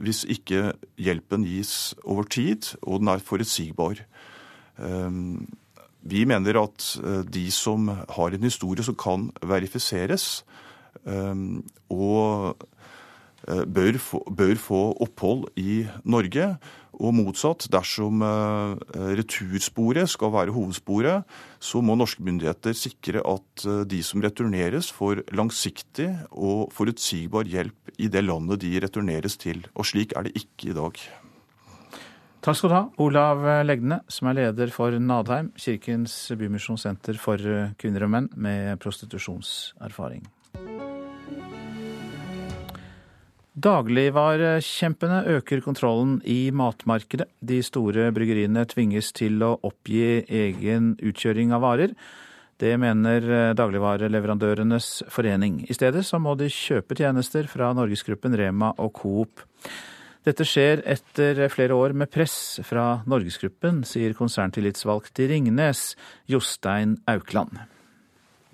hvis ikke hjelpen gis over tid og den er forutsigbar. Vi mener at de som har en historie som kan verifiseres, og bør få, bør få opphold i Norge, og motsatt, dersom eh, retursporet skal være hovedsporet, så må norske myndigheter sikre at eh, de som returneres, får langsiktig og forutsigbar hjelp i det landet de returneres til. Og slik er det ikke i dag. Takk skal du ha, Olav Legne, som er leder for Nadheim, Kirkens Bymisjonssenter for kvinner og menn med prostitusjonserfaring. Dagligvarekjempene øker kontrollen i matmarkedet. De store bryggeriene tvinges til å oppgi egen utkjøring av varer. Det mener dagligvareleverandørenes forening. I stedet så må de kjøpe tjenester fra Norgesgruppen Rema og Coop. Dette skjer etter flere år med press fra Norgesgruppen, sier konserntillitsvalgt i Ringnes, Jostein Aukland.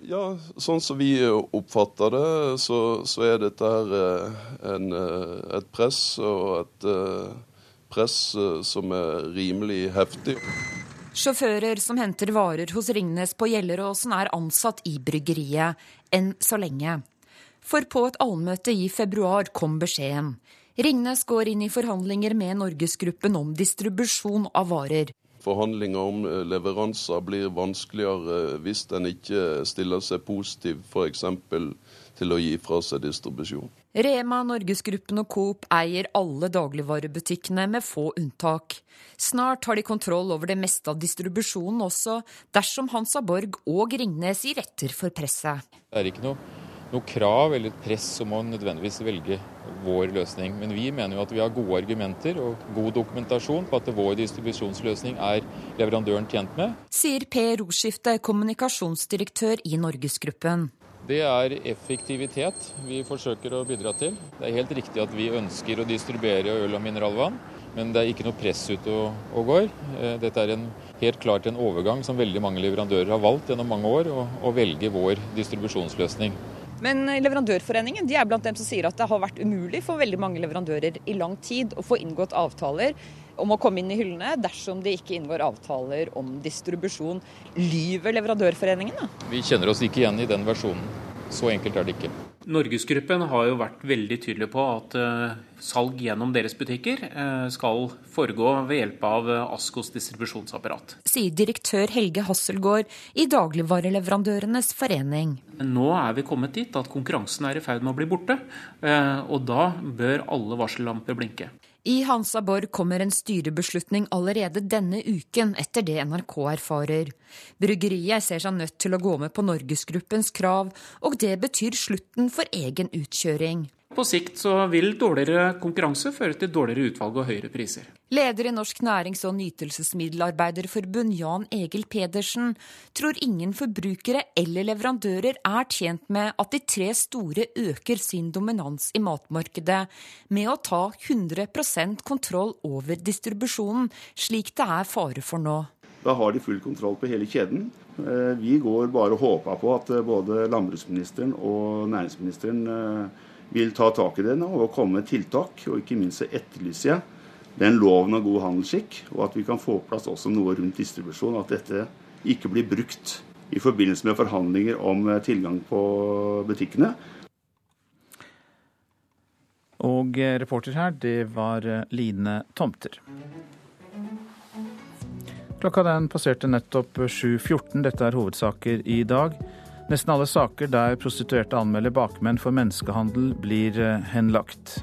Ja, sånn som vi oppfatter det, så, så er dette her eh, en, eh, et press, og et eh, press som er rimelig heftig. Sjåfører som henter varer hos Ringnes på Gjelleråsen er ansatt i bryggeriet, enn så lenge. For på et allmøte i februar kom beskjeden. Ringnes går inn i forhandlinger med Norgesgruppen om distribusjon av varer. Forhandlinger om eh, leveranser blir vanskeligere eh, hvis en ikke stiller seg positiv f.eks. til å gi fra seg distribusjon. Rema, Norgesgruppen og Coop eier alle dagligvarebutikkene, med få unntak. Snart har de kontroll over det meste av distribusjonen også, dersom Hansa Borg og Ringnes gir etter for presset. Det er ikke noe noe krav eller press om å nødvendigvis velge vår løsning. Men vi mener jo at vi har gode argumenter og god dokumentasjon på at vår distribusjonsløsning er leverandøren tjent med. Sier Per Roskifte, kommunikasjonsdirektør i Norgesgruppen. Det er effektivitet vi forsøker å bidra til. Det er helt riktig at vi ønsker å distribuere øl og mineralvann, men det er ikke noe press ute og, og går. Eh, dette er en, helt klart en overgang som veldig mange leverandører har valgt gjennom mange år, å velge vår distribusjonsløsning. Men Leverandørforeningen de er blant dem som sier at det har vært umulig for veldig mange leverandører i lang tid å få inngått avtaler om å komme inn i hyllene dersom de ikke inngår avtaler om distribusjon. Lyver Leverandørforeningen? Da? Vi kjenner oss ikke igjen i den versjonen. Så enkelt er det ikke. Norgesgruppen har jo vært veldig tydelig på at uh, salg gjennom deres butikker uh, skal foregå ved hjelp av uh, Askos distribusjonsapparat. Sier direktør Helge Hasselgaard i Dagligvareleverandørenes forening. Nå er vi kommet dit at konkurransen er i ferd med å bli borte, og da bør alle varsellamper blinke. I Hansa Borg kommer en styrebeslutning allerede denne uken, etter det NRK erfarer. Bryggeriet ser seg nødt til å gå med på Norgesgruppens krav, og det betyr slutten for egen utkjøring. På sikt så vil dårligere konkurranse føre til dårligere utvalg og høyere priser. Leder i Norsk nærings- og nytelsesmiddelarbeiderforbund, Jan Egil Pedersen, tror ingen forbrukere eller leverandører er tjent med at de tre store øker sin dominans i matmarkedet med å ta 100% kontroll over distribusjonen, slik det er fare for nå. Da har de full kontroll på hele kjeden. Eh, vi går bare og håper på at eh, både landbruksministeren og næringsministeren eh, vil ta tak i det nå og komme med tiltak. Og ikke minst etterlyser jeg den loven av god handelsskikk, og at vi kan få på plass også noe rundt distribusjon. At dette ikke blir brukt i forbindelse med forhandlinger om eh, tilgang på butikkene. Og eh, reporter her, det var eh, Line Tomter. Klokka den passerte nettopp 7.14. Dette er hovedsaker i dag. Nesten alle saker der prostituerte anmelder bakmenn for menneskehandel, blir eh, henlagt.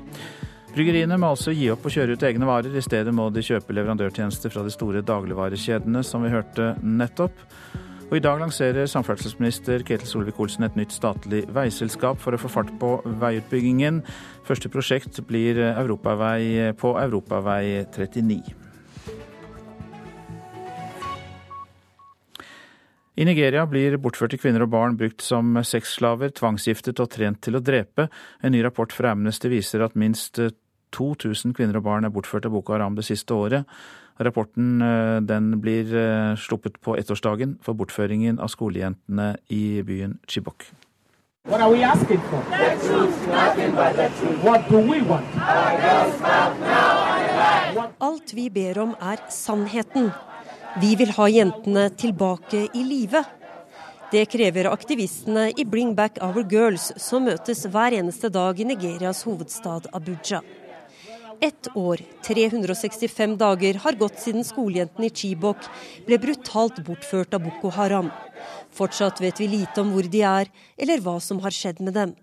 Bryggeriene må altså gi opp å kjøre ut egne varer. I stedet må de kjøpe leverandørtjenester fra de store dagligvarekjedene, som vi hørte nettopp. Og I dag lanserer samferdselsminister Ketil Solvik-Olsen et nytt statlig veiselskap for å få fart på veiutbyggingen. Første prosjekt blir europavei på Europavei 39. I Nigeria blir bortførte kvinner og barn brukt som sexslaver, tvangsgiftet og trent til å drepe. En ny rapport fra Amnesty viser at minst 2000 kvinner og barn er bortført av Boko Haram det siste året. Rapporten eh, den blir eh, sluppet på ettårsdagen for bortføringen av skolejentene i byen Chibok. What are we asking for? The truth, nothing but the truth. What do we want? Alt vi ber om er sannheten. Vi vil ha jentene tilbake i live. Det krever aktivistene i Bring Back Our Girls, som møtes hver eneste dag i Nigerias hovedstad Abuja. Ett år, 365 dager, har gått siden skolejentene i Chibok ble brutalt bortført av Boko Haram. Fortsatt vet vi lite om hvor de er, eller hva som har skjedd med dem.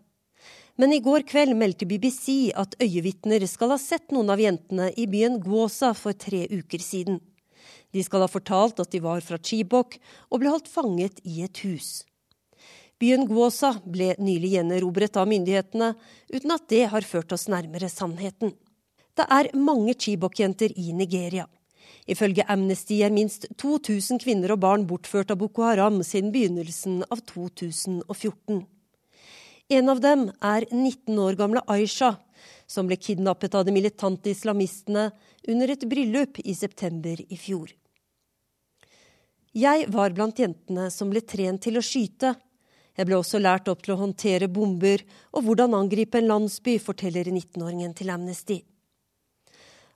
Men i går kveld meldte BBC at øyevitner skal ha sett noen av jentene i byen Gwosa for tre uker siden. De skal ha fortalt at de var fra Chibok og ble holdt fanget i et hus. Byen Gwosa ble nylig gjenerobret av myndighetene, uten at det har ført oss nærmere sannheten. Det er mange Chibok-jenter i Nigeria. Ifølge Amnesty er minst 2000 kvinner og barn bortført av Boko Haram siden begynnelsen av 2014. En av dem er 19 år gamle Aisha, som ble kidnappet av de militante islamistene under et bryllup i september i fjor. Jeg var blant jentene som ble trent til å skyte. Jeg ble også lært opp til å håndtere bomber og hvordan angripe en landsby, forteller 19-åringen til Amnesty.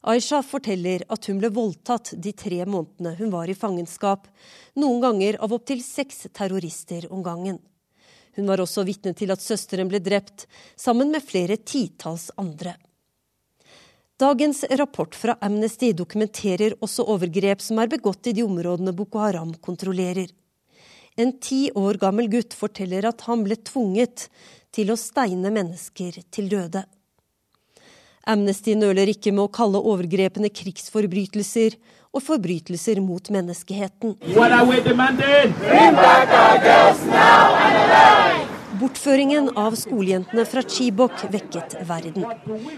Aisha forteller at hun ble voldtatt de tre månedene hun var i fangenskap, noen ganger av opptil seks terrorister om gangen. Hun var også vitne til at søsteren ble drept, sammen med flere titalls andre. Dagens rapport fra Amnesty dokumenterer også overgrep som er begått i de områdene Boko Haram kontrollerer. En ti år gammel gutt forteller at han ble tvunget til å steine mennesker til døde. Amnesty nøler ikke med å kalle overgrepene krigsforbrytelser og forbrytelser mot menneskeheten. What are we demanding? Bring back our girls now and alive! Bortføringen av skolejentene fra Chibok vekket verden.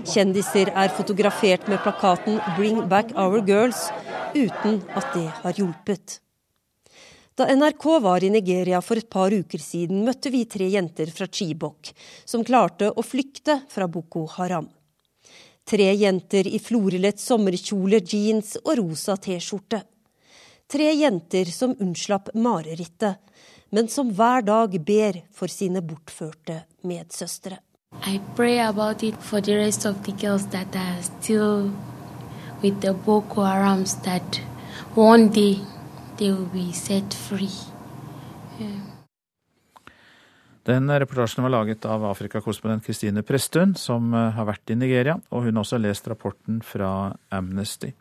Kjendiser er fotografert med plakaten 'Bring back our girls', uten at det har hjulpet. Da NRK var i Nigeria for et par uker siden, møtte vi tre jenter fra Chibok som klarte å flykte fra Boko Haram. Tre jenter i florelett sommerkjole, jeans og rosa T-skjorte. Tre jenter som unnslapp marerittet men som hver dag ber for sine bortførte medsøstre. I pray about it for the rest of the girls that are still with the Boko Harams, that one day they will be set free. Den reportasjen var laget av Afrikakorrespondent Kristine Presttun, som eh, har vært i Nigeria, og hun har også lest rapporten fra Amnesty.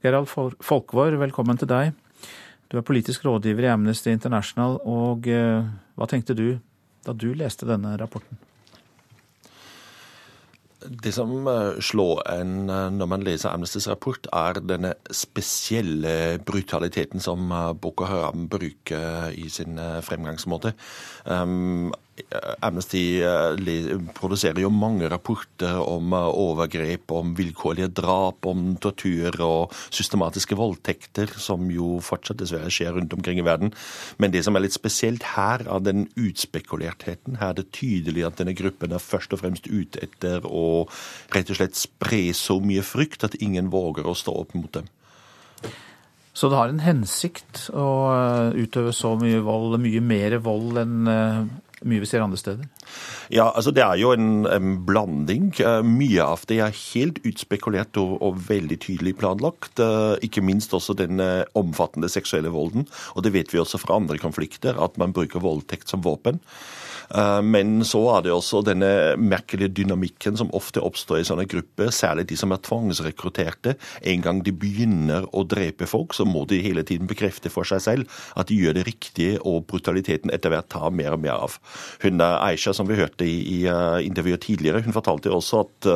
Gerald Folkvår, velkommen til deg. Du er politisk rådgiver i Amnesty International, og eh, hva tenkte du da du leste denne rapporten? Det som eh, slår en eh, når man leser Amnestys rapport, er denne spesielle brutaliteten som Boko Haram bruker i sin fremgangsmåte. Um, Amnesty eh, produserer jo mange rapporter om eh, overgrep, om vilkårlige drap, om tortur og systematiske voldtekter, som jo fortsatt dessverre skjer rundt omkring i verden. Men det som er litt spesielt her, er den utspekulertheten. Her er det tydelig at denne gruppen er først og fremst ute etter å rett og slett spre så mye frykt at ingen våger å stå opp mot dem. Så det har en hensikt å eh, utøve så mye vold, mye mer vold enn mye vi ser andre steder? Ja, altså Det er jo en, en blanding. Eh, mye av det er helt utspekulert og, og, veldig tydelig planlagt. Eh, ikke minst også den eh, omfattende seksuelle volden. Og det vet vi også fra andre konflikter, at man bruker voldtekt som våpen. Eh, men så er det også denne merkelige dynamikken som ofte oppstår i sånne grupper, særlig de som er tvangsrekrutterte. En gang de begynner å drepe folk, så må de hele tiden bekrefte for seg selv at de gjør det riktige, og brutaliteten etter hvert tar mer og mer av. Hun er Aisha, som vi hørte i, uh, intervjuet tidligere, hun fortalte også at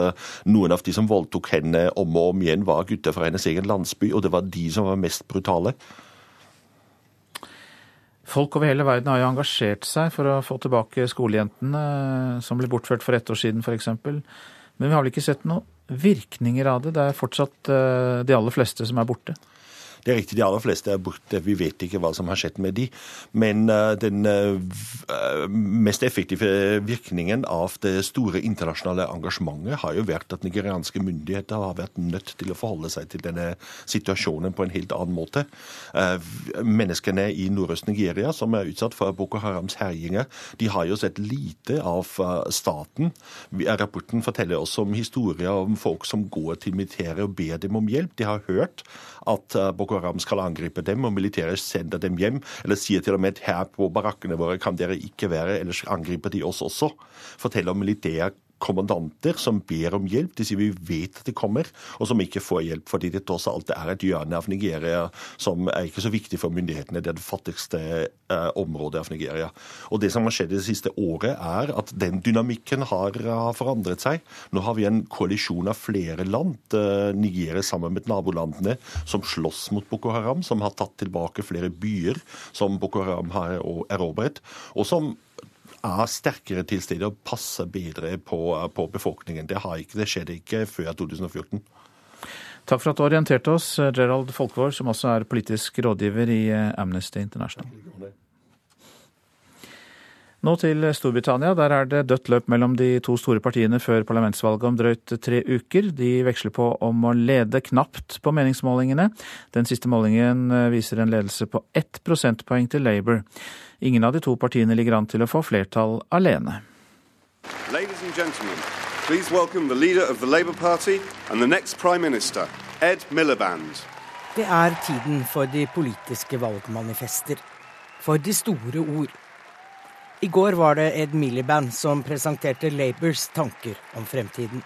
noen av de som voldtok henne om og om igjen, var gutter fra hennes egen landsby, og det var de som var mest brutale. Folk over hele verden har jo engasjert seg for å få tilbake skolejentene som ble bortført for ett år siden f.eks. Men vi har vel ikke sett noen virkninger av det? Det er fortsatt eh, de aller fleste som er borte? Det er riktig, de aller fleste er borte. Vi vet ikke hva som har skjedd med de. Men den mest effektive virkningen av det store internasjonale engasjementet har jo vært at nigerianske myndigheter har vært nødt til å forholde seg til denne situasjonen på en helt annen måte. Menneskene i Nordøst-Nigeria som er utsatt for Boko Harams herjinger, de har jo sett lite av staten. Rapporten forteller oss om historier om folk som går til militæret og ber dem om hjelp. De har hørt at Boko Haram skal angripe dem, og militæret sender dem hjem. Eller sier til og med at her på barakkene våre kan dere ikke være, ellers angriper de oss også. Forteller om militæret kommandanter som ber om hjelp. De sier vi vet at de kommer, og som ikke får hjelp. Fordi det tross alt er et hjørne av Nigeria som er ikke så viktig for myndighetene. Det er det fattigste eh, området av Nigeria. Og det som har skjedd det siste året, er at den dynamikken har, har forandret seg. Nå har vi en koalisjon av flere land, eh, Nigeria sammen med nabolandene, som slåss mot Boko Haram, som har tatt tilbake flere byer som Boko Haram har erobret, og som er sterkere til stede og passer bedre på, på befolkningen. Det, har ikke, det skjedde ikke før 2014. Takk for at du orienterte oss, Gerald Folkvår, som også er politisk rådgiver i eh, Amnesty International. Nå til Storbritannia. Der er det dødt løp mellom de to store partiene før parlamentsvalget om drøyt tre uker. De veksler på om å lede knapt på meningsmålingene. Den siste målingen eh, viser en ledelse på ett prosentpoeng til Labour. Ingen av de to partiene ligger an til å få flertall alene. Ladies and gentlemen, please welcome the leader of the Labour Party and the next Prime Minister, Ed Miliband. Det er tiden for de politiske valgmanifester. For de store ord. I går var det Ed Miliband som presenterte Labours tanker om fremtiden.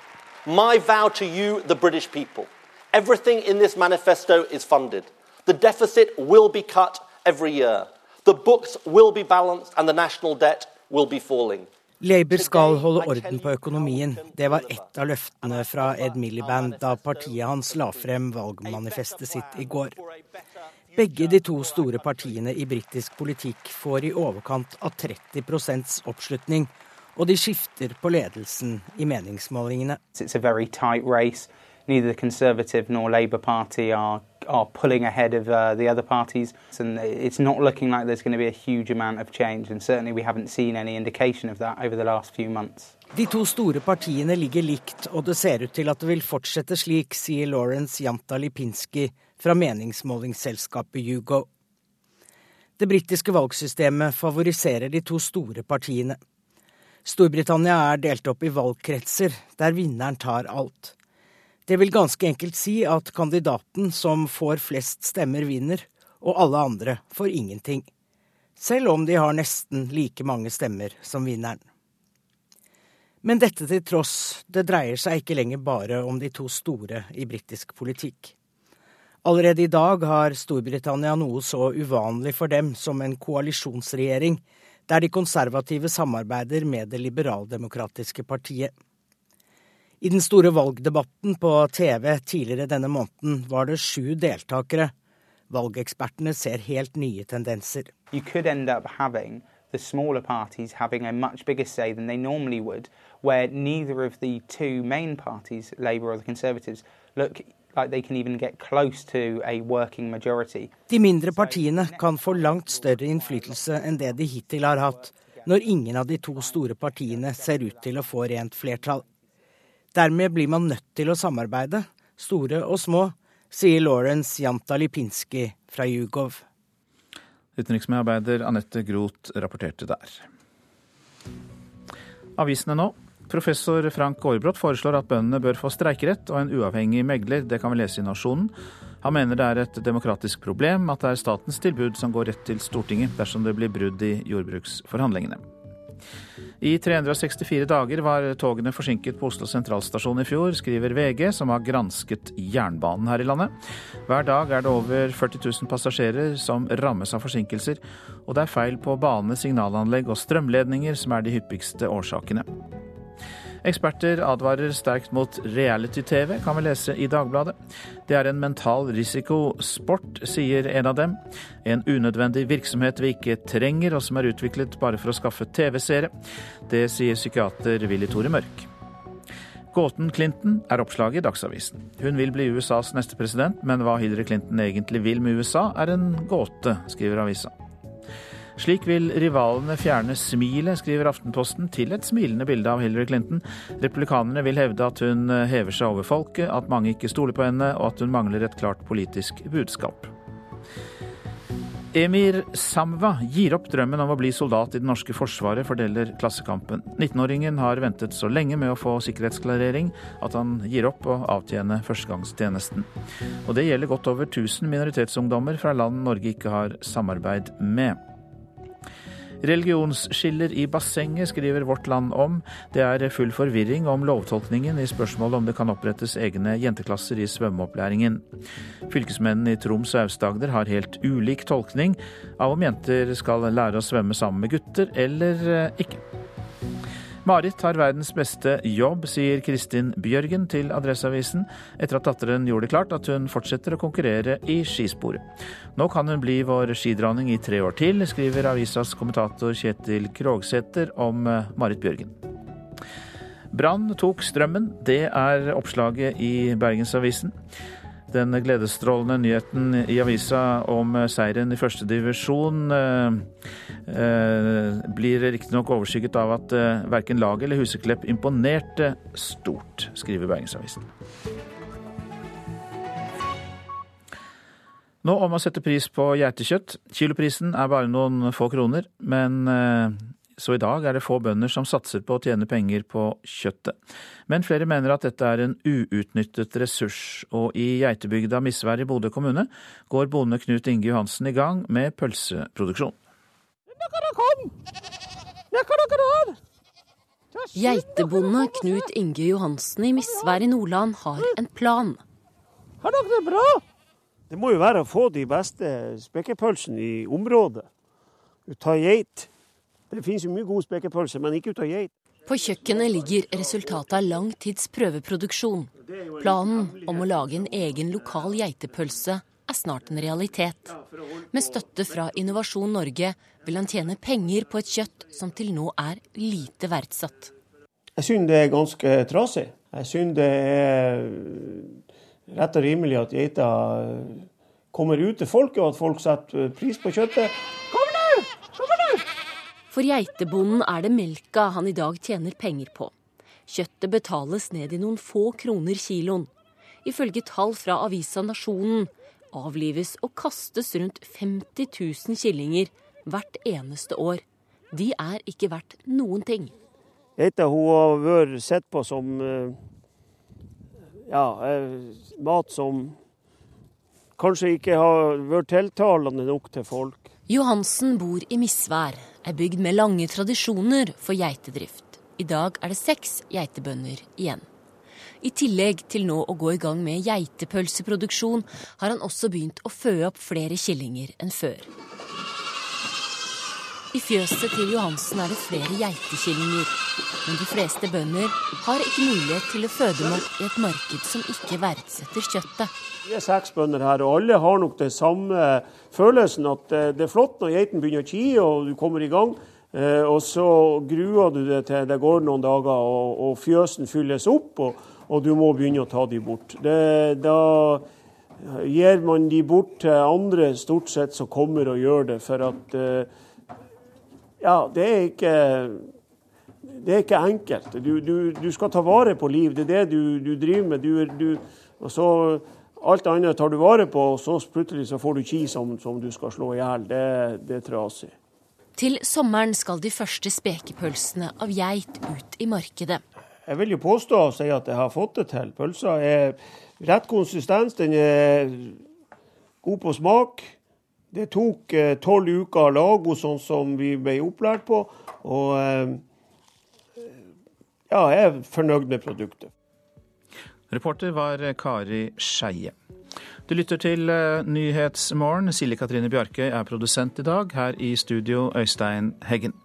My vow to you, the British people. Everything in this manifesto is funded. The deficit will be cut every year. The books will be balanced and the national debt will be falling. Labour skal holde orden på økonomien. Det var ett av løftene fra Ed Miliband da partiet hans la frem valgmanifestet sitt i går. Begge de to store partiene i britisk politikk får i overkant av 30% oppslutning, og de skifter på ledelsen i meningsmålingene. Neither the Conservative nor Labour Party are are pulling ahead of uh, the other parties, and it's not looking like there's going to be a huge amount of change. And certainly, we haven't seen any indication of that over the last few months. De to store partiene ligger likt, og det ser ut til at det vil fortsette slik, sier Lawrence Janta Lipinski, fra meningsmålingsselskapet Hugo. Det britiske valgsystemet favoriserer de to store partiene. Storbritannia er delt opp i valgkretser, der vinneren tar alt. Det vil ganske enkelt si at kandidaten som får flest stemmer, vinner, og alle andre får ingenting. Selv om de har nesten like mange stemmer som vinneren. Men dette til tross, det dreier seg ikke lenger bare om de to store i britisk politikk. Allerede i dag har Storbritannia noe så uvanlig for dem som en koalisjonsregjering, der de konservative samarbeider med det liberaldemokratiske partiet. I den store valgdebatten på TV tidligere denne måneden var det sju deltakere. Valgekspertene ser helt nye tendenser. You could end up having the smaller parties having a much bigger say than they normally would, where neither of the two main parties, Labour or the Conservatives, look de mindre partiene kan få langt større innflytelse enn det de hittil har hatt, når ingen av de to store partiene ser ut til å få rent flertall. Dermed blir man nødt til å samarbeide, store og små, sier Lawrence Jantalipinski fra Jugov. Utenriksmedarbeider Anette Groth rapporterte der. Avisene nå. Professor Frank Aarbrot foreslår at bøndene bør få streikerett og en uavhengig megler. Det kan vi lese i Nasjonen. Han mener det er et demokratisk problem at det er statens tilbud som går rett til Stortinget dersom det blir brudd i jordbruksforhandlingene. I 364 dager var togene forsinket på Oslo sentralstasjon i fjor, skriver VG, som har gransket jernbanen her i landet. Hver dag er det over 40 000 passasjerer som rammes av forsinkelser, og det er feil på bane, signalanlegg og strømledninger som er de hyppigste årsakene. Eksperter advarer sterkt mot reality-TV, kan vi lese i Dagbladet. Det er en mental risikosport, sier en av dem. En unødvendig virksomhet vi ikke trenger, og som er utviklet bare for å skaffe TV-seere. Det sier psykiater Willy Tore Mørk. Gåten Clinton er oppslaget i Dagsavisen. Hun vil bli USAs neste president, men hva Hillary Clinton egentlig vil med USA, er en gåte, skriver avisa. Slik vil rivalene fjerne smilet, skriver Aftenposten, til et smilende bilde av Hillary Clinton. Republikanerne vil hevde at hun hever seg over folket, at mange ikke stoler på henne, og at hun mangler et klart politisk budskap. Emir Samva gir opp drømmen om å bli soldat i det norske forsvaret, fordeler Klassekampen. 19-åringen har ventet så lenge med å få sikkerhetsklarering at han gir opp å avtjene førstegangstjenesten. Og det gjelder godt over 1000 minoritetsungdommer fra land Norge ikke har samarbeid med. Religionsskiller i bassenget, skriver Vårt Land om. Det er full forvirring om lovtolkningen i spørsmålet om det kan opprettes egne jenteklasser i svømmeopplæringen. Fylkesmennene i Troms og Aust-Agder har helt ulik tolkning av om jenter skal lære å svømme sammen med gutter eller eh, ikke. Marit har verdens beste jobb, sier Kristin Bjørgen til Adresseavisen, etter at datteren gjorde det klart at hun fortsetter å konkurrere i skisporet. Nå kan hun bli vår skidronning i tre år til, skriver avisas kommentator Kjetil Krogsæter om eh, Marit Bjørgen. Brann tok strømmen, det er oppslaget i Bergensavisen. Den gledesstrålende nyheten i avisa om seieren i første divisjon eh, eh, blir riktignok overskygget av at eh, verken laget eller Huseklepp imponerte stort, skriver Bergensavisen. Nå om å sette pris på geitekjøtt. Kiloprisen er bare noen få kroner, men så i dag er det få bønder som satser på å tjene penger på kjøttet. Men flere mener at dette er en uutnyttet ressurs, og i geitebygda Misvær i Bodø kommune går bonde Knut Inge Johansen i gang med pølseproduksjon. Geitebonde Knut Inge Johansen i Misvær i Nordland har en plan. Har dere det bra? Det må jo være å få de beste spekepølsene i området. Du tar geit. Det finnes jo mye god spekepølse, men ikke ut av geit. På kjøkkenet ligger resultatet av lang tids prøveproduksjon. Planen om å lage en egen lokal geitepølse er snart en realitet. Med støtte fra Innovasjon Norge vil han tjene penger på et kjøtt som til nå er lite verdsatt. Jeg syns det er ganske trasig. Jeg syns det er rett og rimelig at geita kommer ut til folket, og at folk setter pris på kjøttet. For geitebonden er det melka han i dag tjener penger på. Kjøttet betales ned i noen få kroner kiloen. Ifølge tall fra avisa Nasjonen avlives og kastes rundt 50 000 killinger hvert eneste år. De er ikke verdt noen ting. Geita har vært sett på som eh, ja, eh, mat som kanskje ikke har vært tiltalende nok til folk. Johansen bor i Misvær, ei bygd med lange tradisjoner for geitedrift. I dag er det seks geitebønder igjen. I tillegg til nå å gå i gang med geitepølseproduksjon, har han også begynt å føde opp flere killinger enn før. I fjøset til Johansen er det flere geitekillinger, men de fleste bønder har ikke mulighet til å føde nok i et marked som ikke verdsetter kjøttet. Vi er seks bønder her, og alle har nok den samme følelsen at eh, det er flott når geiten begynner å kie og du kommer i gang. Eh, og så gruer du deg til det går noen dager og fjøsen fylles opp, og, og, du må begynne å ta de bort. Det, da gir man de bort til andre stort sett som kommer og gjør det, for at eh, ja, det er ikke, det er ikke enkelt. Du, du, du, skal ta vare på liv. Det er det du, du driver med. og så Alt annet tar du vare på, og så plutselig så får du ki som, som du skal slå i hjel. Det, det er trasig. Til sommeren skal de første spekepølsene av geit ut i markedet. Jeg vil jo påstå og si at jeg har fått det til. Pølsa er rett konsistens, den er god på smak. Det tok eh, tolv uker å lage sånn som vi ble opplært på. Og eh, ja, jeg er fornøyd med produktet. Reporter var Kari Skeie. Du lytter til Nyhetsmorgen. Silje Katrine Bjarkøy er produsent i dag. Her i studio Øystein Heggen.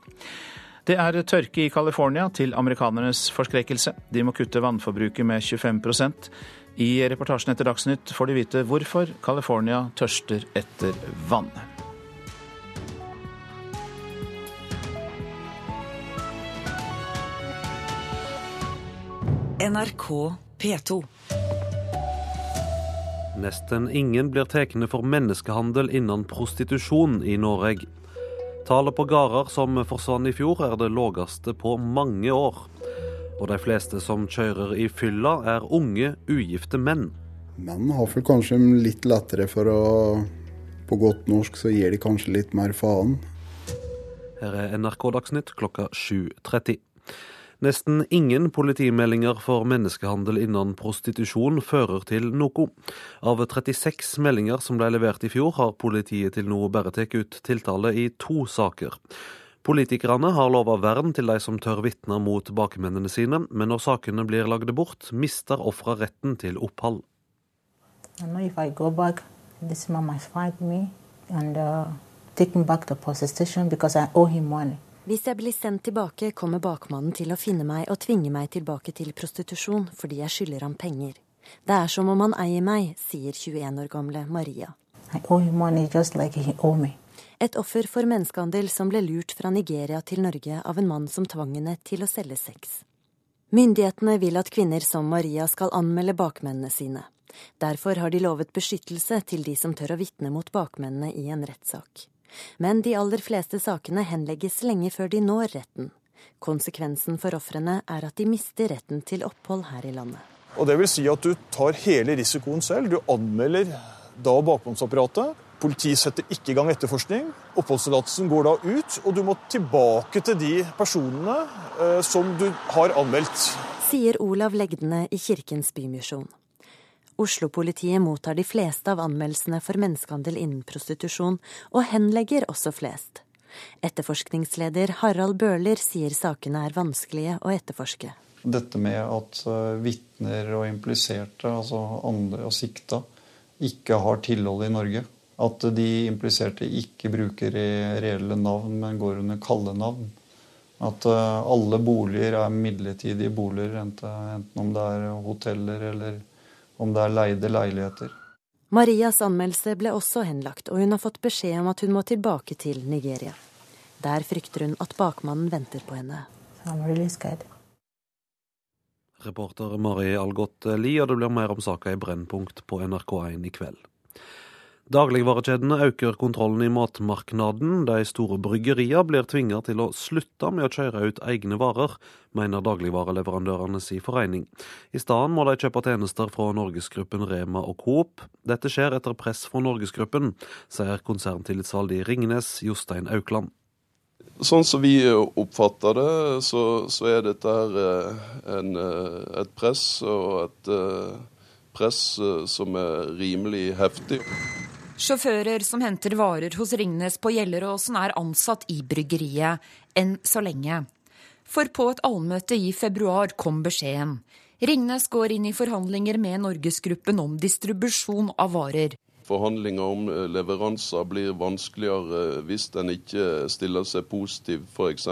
Det er tørke i California, til amerikanernes forskrekkelse. De må kutte vannforbruket med 25 i reportasjen etter Dagsnytt får du vite hvorfor California tørster etter vann. NRK P2. Nesten ingen blir tatt for menneskehandel innen prostitusjon i Norge. Tallet på gårder som forsvant i fjor, er det laveste på mange år. Og de fleste som kjører i fylla, er unge, ugifte menn. Menn har vel kanskje litt lettere for å På godt norsk så gir de kanskje litt mer faen. Her er NRK Dagsnytt klokka 7.30. Nesten ingen politimeldinger for menneskehandel innen prostitusjon fører til noe. Av 36 meldinger som ble levert i fjor, har politiet til nå bare tatt ut tiltale i to saker. Politikerne har lova vern til de som tør vitne mot bakmennene sine, men når sakene blir lagd bort, mister ofra retten til opphold. I know if I go back, this man might find me and uh, take me back to police station because I owe him money. Hvis jeg blir sendt tilbake, kommer bakmannen til å finne meg og tvinge meg tilbake til prostitusjon fordi jeg skylder ham penger. Det er som om han eier meg, sier 21 år gamle Maria. Like Et offer for menneskehandel som ble lurt fra Nigeria til Norge av en mann som tvang henne til å selge sex. Myndighetene vil at kvinner som Maria skal anmelde bakmennene sine. Derfor har de lovet beskyttelse til de som tør å vitne mot bakmennene i en rettssak. Men de aller fleste sakene henlegges lenge før de når retten. Konsekvensen for ofrene er at de mister retten til opphold her i landet. Og det vil si at Du tar hele risikoen selv. Du anmelder da bakmannsapparatet. Politiet setter ikke i gang etterforskning. Oppholdstillatelsen går da ut, og du må tilbake til de personene eh, som du har anmeldt. Sier Olav Legdene i Kirkens Bymisjon. Oslo-politiet mottar de fleste av anmeldelsene for menneskehandel innen prostitusjon, og henlegger også flest. Etterforskningsleder Harald Bøhler sier sakene er vanskelige å etterforske. Dette med at eh, vitner og impliserte, altså andre og sikta, ikke har tilhold i Norge. At de impliserte ikke bruker reelle navn, men går under kallenavn. At eh, alle boliger er midlertidige boliger, enten om det er hoteller eller om det er leide leiligheter. Marias anmeldelse ble også henlagt, og hun har fått beskjed om at hun må tilbake til Nigeria. Der frykter hun at bakmannen venter på henne. Really Reporter Mari Algot Li, og det blir mer om saka i Brennpunkt på NRK1 i kveld. Dagligvarekjedene øker kontrollen i matmarknaden. De store bryggeriene blir tvinga til å slutte med å kjøre ut egne varer, mener dagligvareleverandørenes forening. I stedet må de kjøpe tjenester fra Norgesgruppen Rema og Coop. Dette skjer etter press fra Norgesgruppen, sier konserntillitsvalgt i Ringnes, Jostein Aukland. Sånn som vi oppfatter det, så, så er dette her eh, en, eh, et press, og et eh, press som er rimelig heftig. Sjåfører som henter varer hos Ringnes på Gjelleråsen er ansatt i bryggeriet, enn så lenge. For på et allmøte i februar kom beskjeden. Ringnes går inn i forhandlinger med Norgesgruppen om distribusjon av varer. Forhandlinger om eh, leveranser blir vanskeligere hvis en ikke stiller seg positiv f.eks.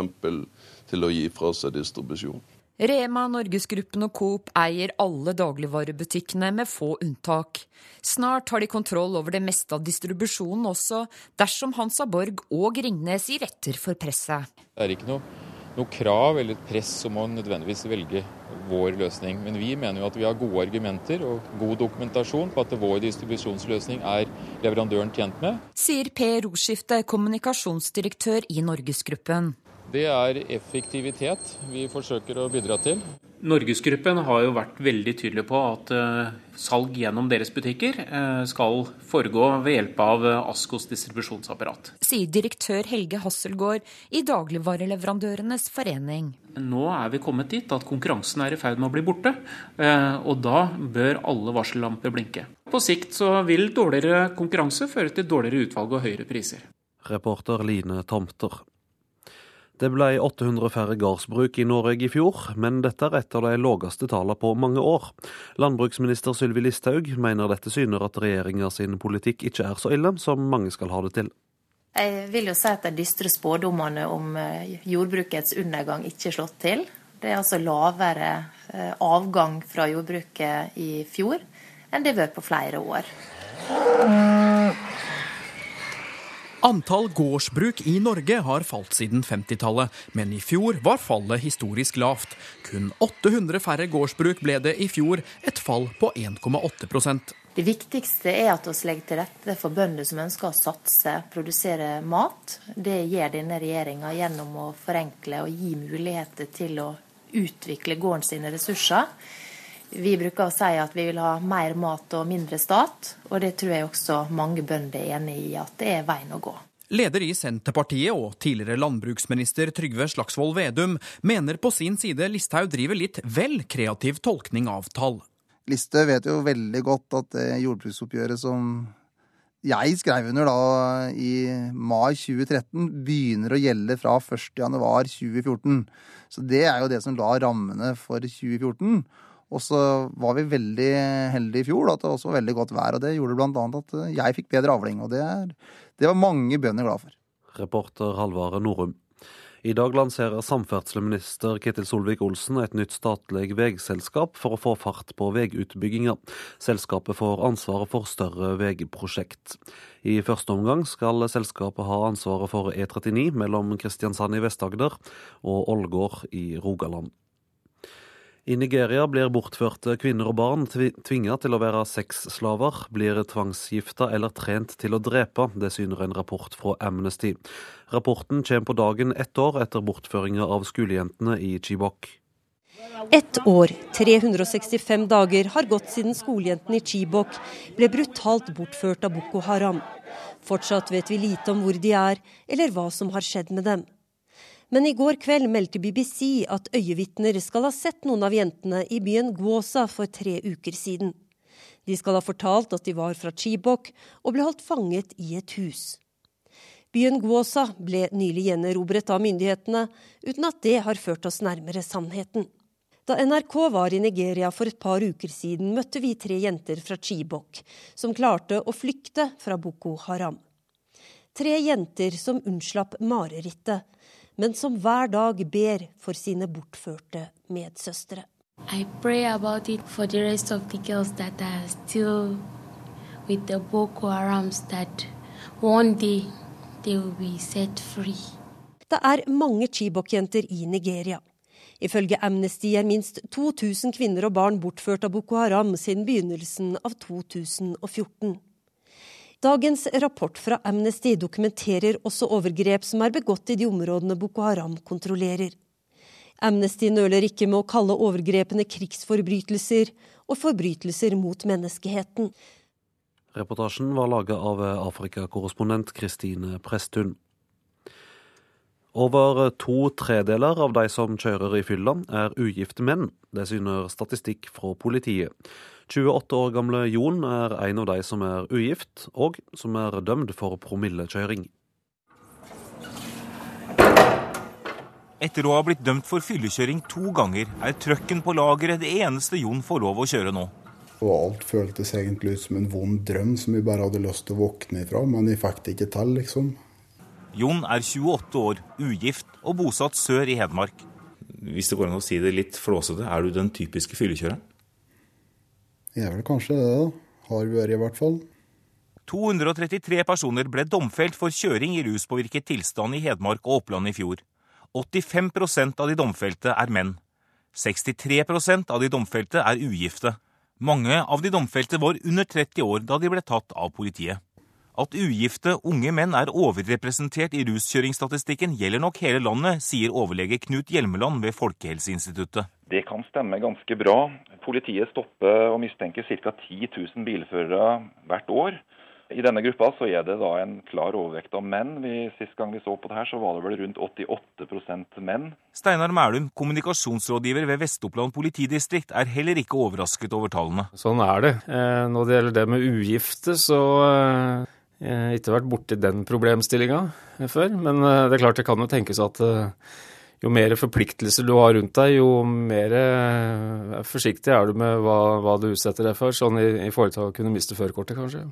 til å gi fra seg distribusjon. Rema, Norgesgruppen og Coop eier alle dagligvarebutikkene, med få unntak. Snart har de kontroll over det meste av distribusjonen også, dersom Hansa Borg og Ringnes gir etter for presset. Det er ikke noe, noe krav eller et press om å nødvendigvis velge vår løsning. Men vi mener jo at vi har gode argumenter og god dokumentasjon på at vår distribusjonsløsning er leverandøren tjent med. Sier Per Roskifte, kommunikasjonsdirektør i Norgesgruppen. Det er effektivitet vi forsøker å bidra til. Norgesgruppen har jo vært veldig tydelig på at uh, salg gjennom deres butikker uh, skal foregå ved hjelp av uh, Askos distribusjonsapparat. Sier direktør Helge Hasselgaard i Dagligvareleverandørenes forening. Nå er vi kommet dit at konkurransen er i ferd med å bli borte, og da bør alle varsellamper blinke. På sikt så vil dårligere konkurranse føre til dårligere utvalg og høyere priser. Reporter Line Tomter. Det ble 800 færre gårdsbruk i Norge i fjor, men dette er et av de laveste tallene på mange år. Landbruksminister Sylvi Listhaug mener dette syner at regjeringa sin politikk ikke er så ille som mange skal ha det til. Jeg vil jo si at de dystre spådommene om eh, jordbrukets undergang ikke er slått til. Det er altså lavere eh, avgang fra jordbruket i fjor enn det har vært på flere år. Antall gårdsbruk i Norge har falt siden 50-tallet, men i fjor var fallet historisk lavt. Kun 800 færre gårdsbruk ble det i fjor, et fall på 1,8% Det viktigste er at vi legger til rette for bønder som ønsker å satse, produsere mat. Det gjør denne regjeringa gjennom å forenkle og gi muligheter til å utvikle gården sine ressurser. Vi bruker å si at vi vil ha mer mat og mindre stat, og det tror jeg også mange bønder er enig i at det er veien å gå. Leder i Senterpartiet og tidligere landbruksminister Trygve Slagsvold Vedum mener på sin side Listhaug driver litt vel kreativ tolkning av tall. Listhaug vet jo veldig godt at det jordbruksoppgjøret som jeg skrev under da i mai 2013, begynner å gjelde fra 1.1.2014. Så det er jo det som la rammene for 2014. Og så var vi veldig heldige i fjor da, at det også var veldig godt vær. og Det gjorde bl.a. at jeg fikk bedre avling. og det, er, det var mange bønder glad for. Reporter Halvard Norum. I dag lanserer samferdselsminister Ketil Solvik-Olsen et nytt statlig veiselskap for å få fart på veiutbygginga. Selskapet får ansvaret for større veiprosjekt. I første omgang skal selskapet ha ansvaret for E39 mellom Kristiansand i Vest-Agder og Ålgård i Rogaland. I Nigeria blir bortførte kvinner og barn tvinga til å være sexslaver, blir tvangsgifta eller trent til å drepe. Det syner en rapport fra Amnesty. Rapporten kommer på dagen ett år etter bortføringa av skolejentene i Chibok. Ett år, 365 dager, har gått siden skolejentene i Chibok ble brutalt bortført av Boko Haram. Fortsatt vet vi lite om hvor de er, eller hva som har skjedd med dem. Men i går kveld meldte BBC at øyevitner skal ha sett noen av jentene i byen Gwosa for tre uker siden. De skal ha fortalt at de var fra Chibok og ble holdt fanget i et hus. Byen Gwosa ble nylig gjenerobret av myndighetene, uten at det har ført oss nærmere sannheten. Da NRK var i Nigeria for et par uker siden, møtte vi tre jenter fra Chibok, som klarte å flykte fra Boko Haram. Tre jenter som unnslapp marerittet men som hver dag ber for sine bortførte medsøstre. I pray about it for the rest of the girls that are still with the Boko Harams that one day they will be set free. Det er mange Chibok-jenter i Nigeria. Ifølge Amnesty er minst 2000 kvinner og barn bortført av Boko Haram siden begynnelsen av 2014. Dagens rapport fra Amnesty dokumenterer også overgrep som er begått i de områdene Boko Haram kontrollerer. Amnesty nøler ikke med å kalle overgrepene krigsforbrytelser og forbrytelser mot menneskeheten. Reportasjen var laget av Afrikakorrespondent Kristine Presttun. Over to tredeler av de som kjører i fylla, er ugifte menn. Det syner statistikk fra politiet. 28 år gamle Jon er en av de som er ugift, og som er dømt for promillekjøring. Etter å ha blitt dømt for fyllekjøring to ganger, er trøkken på lageret det eneste Jon får lov å kjøre nå. Og alt føltes egentlig ut som en vond drøm som vi bare hadde lyst til å våkne ifra, men vi fikk det ikke til, liksom. Jon er 28 år, ugift og bosatt sør i Hedmark. Hvis det går an å si det litt flåsete, er du den typiske fyllekjøreren? Jeg er vel kanskje det, da. Har vært i hvert fall. 233 personer ble domfelt for kjøring i ruspåvirket tilstand i Hedmark og Oppland i fjor. 85% av de domfelte er menn. 63% av de domfelte er ugifte. Mange av de domfelte var under 30 år da de ble tatt av politiet. At ugifte unge menn er overrepresentert i ruskjøringsstatistikken gjelder nok hele landet, sier overlege Knut Hjelmeland ved Folkehelseinstituttet. Det kan stemme ganske bra. Politiet stopper og mistenker ca. 10 000 bilførere hvert år. I denne gruppa så er det da en klar overvekt av menn. Vi, sist gang vi så på det her, så var det vel rundt 88% menn. Steinar Mælum, kommunikasjonsrådgiver ved Vest-Oppland politidistrikt, er heller ikke overrasket over tallene. Sånn er det. Eh, når det gjelder det med ugifte, så eh, ikke vært borti den problemstillinga før, men eh, det er klart det kan jo tenkes at eh, jo mer forpliktelser du har rundt deg, jo mer eh, forsiktig er du med hva, hva du utsetter deg for, sånn i, i, forhold til å kunne miste førerkortet, kanskje.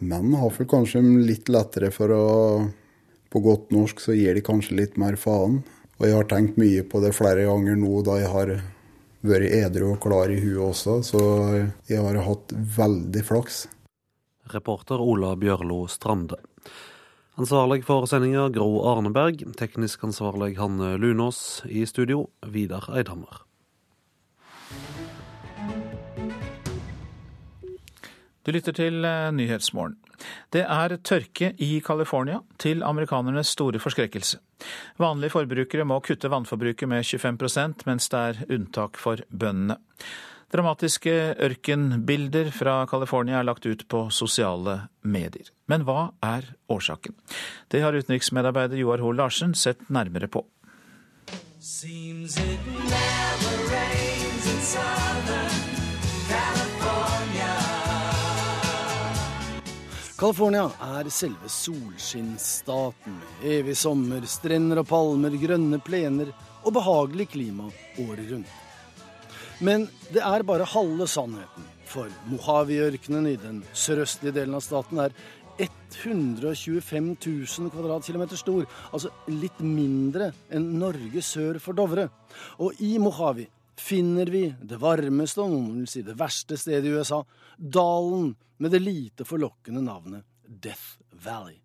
Menn har vel kanskje litt lettere for å På godt norsk så gir de kanskje litt mer faen. Og jeg har tenkt mye på det flere ganger nå da jeg har vært edru og klar i huet også, så jeg har hatt veldig flaks. Reporter Ola Bjørlo Strande. Ansvarlig for sendinga Gro Arneberg, teknisk ansvarlig Hanne Lunås, i studio Vidar Eidhammer. Du lytter til eh, Nyhetsmorgen. Det er tørke i California, til amerikanernes store forskrekkelse. Vanlige forbrukere må kutte vannforbruket med 25 mens det er unntak for bøndene. Dramatiske ørkenbilder fra California er lagt ut på sosiale medier. Men hva er årsaken? Det har utenriksmedarbeider Joar Hoel Larsen sett nærmere på. Seems it never rains in southern California er selve solskinnsstaten evig sommer, strender og palmer, grønne plener og behagelig klima året rundt. Men det er bare halve sannheten, for Mojave-ørkenen i den sørøstlige delen av staten er 125 000 kvadratkilometer stor, altså litt mindre enn Norge sør for Dovre. Og i Mojave finner vi det varmeste og noen vil si det verste stedet i USA, dalen med det lite forlokkende navnet Death Valley.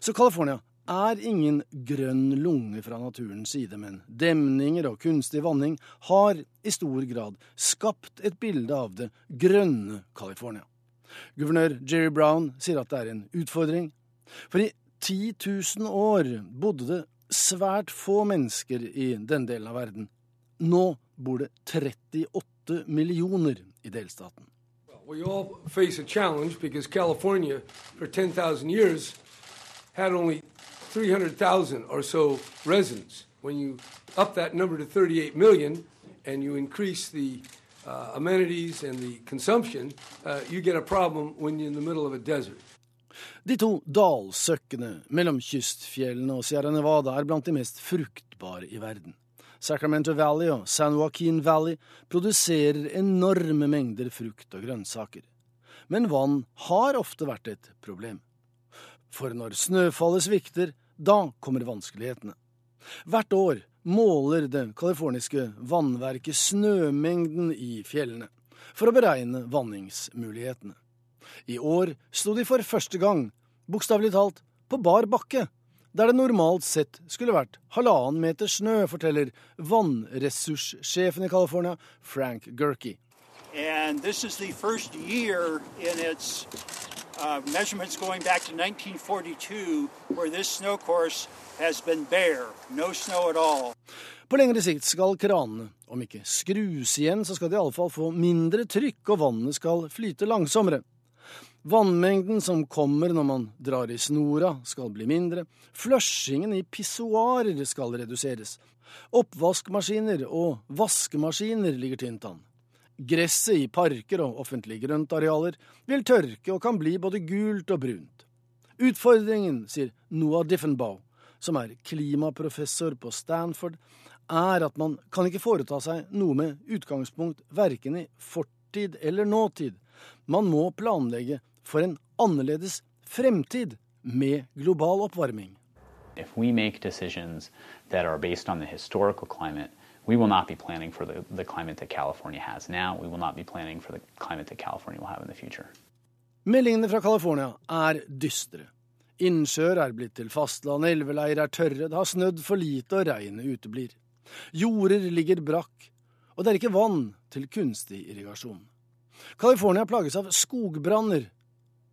Så California er ingen grønn lunge fra naturens side, men demninger og kunstig vanning har i stor grad skapt et bilde av det grønne California. Guvernør Jerry Brown sier at det er en utfordring, for i 10 000 år bodde det svært få mennesker i den delen av verden. Nå bor det 38 millioner i delstaten. We all face a challenge because California for 10,000 years had only 300,000 or so residents. When you up that number to 38 million and you increase the uh, amenities and the consumption, uh, you get a problem when you're in the middle of a desert. De to dalsøkkene mellom kystfjellene og Sierra Nevada er blant de mest fruktbare i verden. Sacramento Valley og San Joaquin Valley produserer enorme mengder frukt og grønnsaker. Men vann har ofte vært et problem. For når snøfallet svikter, da kommer vanskelighetene. Hvert år måler det californiske vannverket snømengden i fjellene for å beregne vanningsmulighetene. I år sto de for første gang, bokstavelig talt, på bar bakke der det normalt sett skulle vært halvannen meter snø, forteller vannressurssjefen i California, Frank Gerke. And this is the first year in uh, measurements going back to 1942 where this snow course has been bare, no snow at all. På lengre sikt skal kranene, om ikke skrus igjen, så skal de iallfall få mindre trykk, og vannet skal flyte langsommere. Vannmengden som kommer når man drar i snora, skal bli mindre. Flushingen i pissoarer skal reduseres. Oppvaskmaskiner og vaskemaskiner ligger tynt an. Gresset i parker og offentlige grøntarealer vil tørke og kan bli både gult og brunt. Utfordringen, sier Noah Diffenbaugh, som er klimaprofessor på Stanford, er at man kan ikke foreta seg noe med utgangspunkt verken i fortid eller nåtid. Man må planlegge for en annerledes fremtid med global oppvarming. If we make decisions that are based on the historical climate, we will not be planning for the, the climate that California has now. We will not be planning for the climate that California will have in the future. Meldingene fra California er dystre. Innsjøer er blitt til fastland, elveleier er tørre, det har snødd for lite og regnet uteblir. Jorder ligger brakk, og det er ikke vann til kunstig irrigasjon. California plages av skogbranner,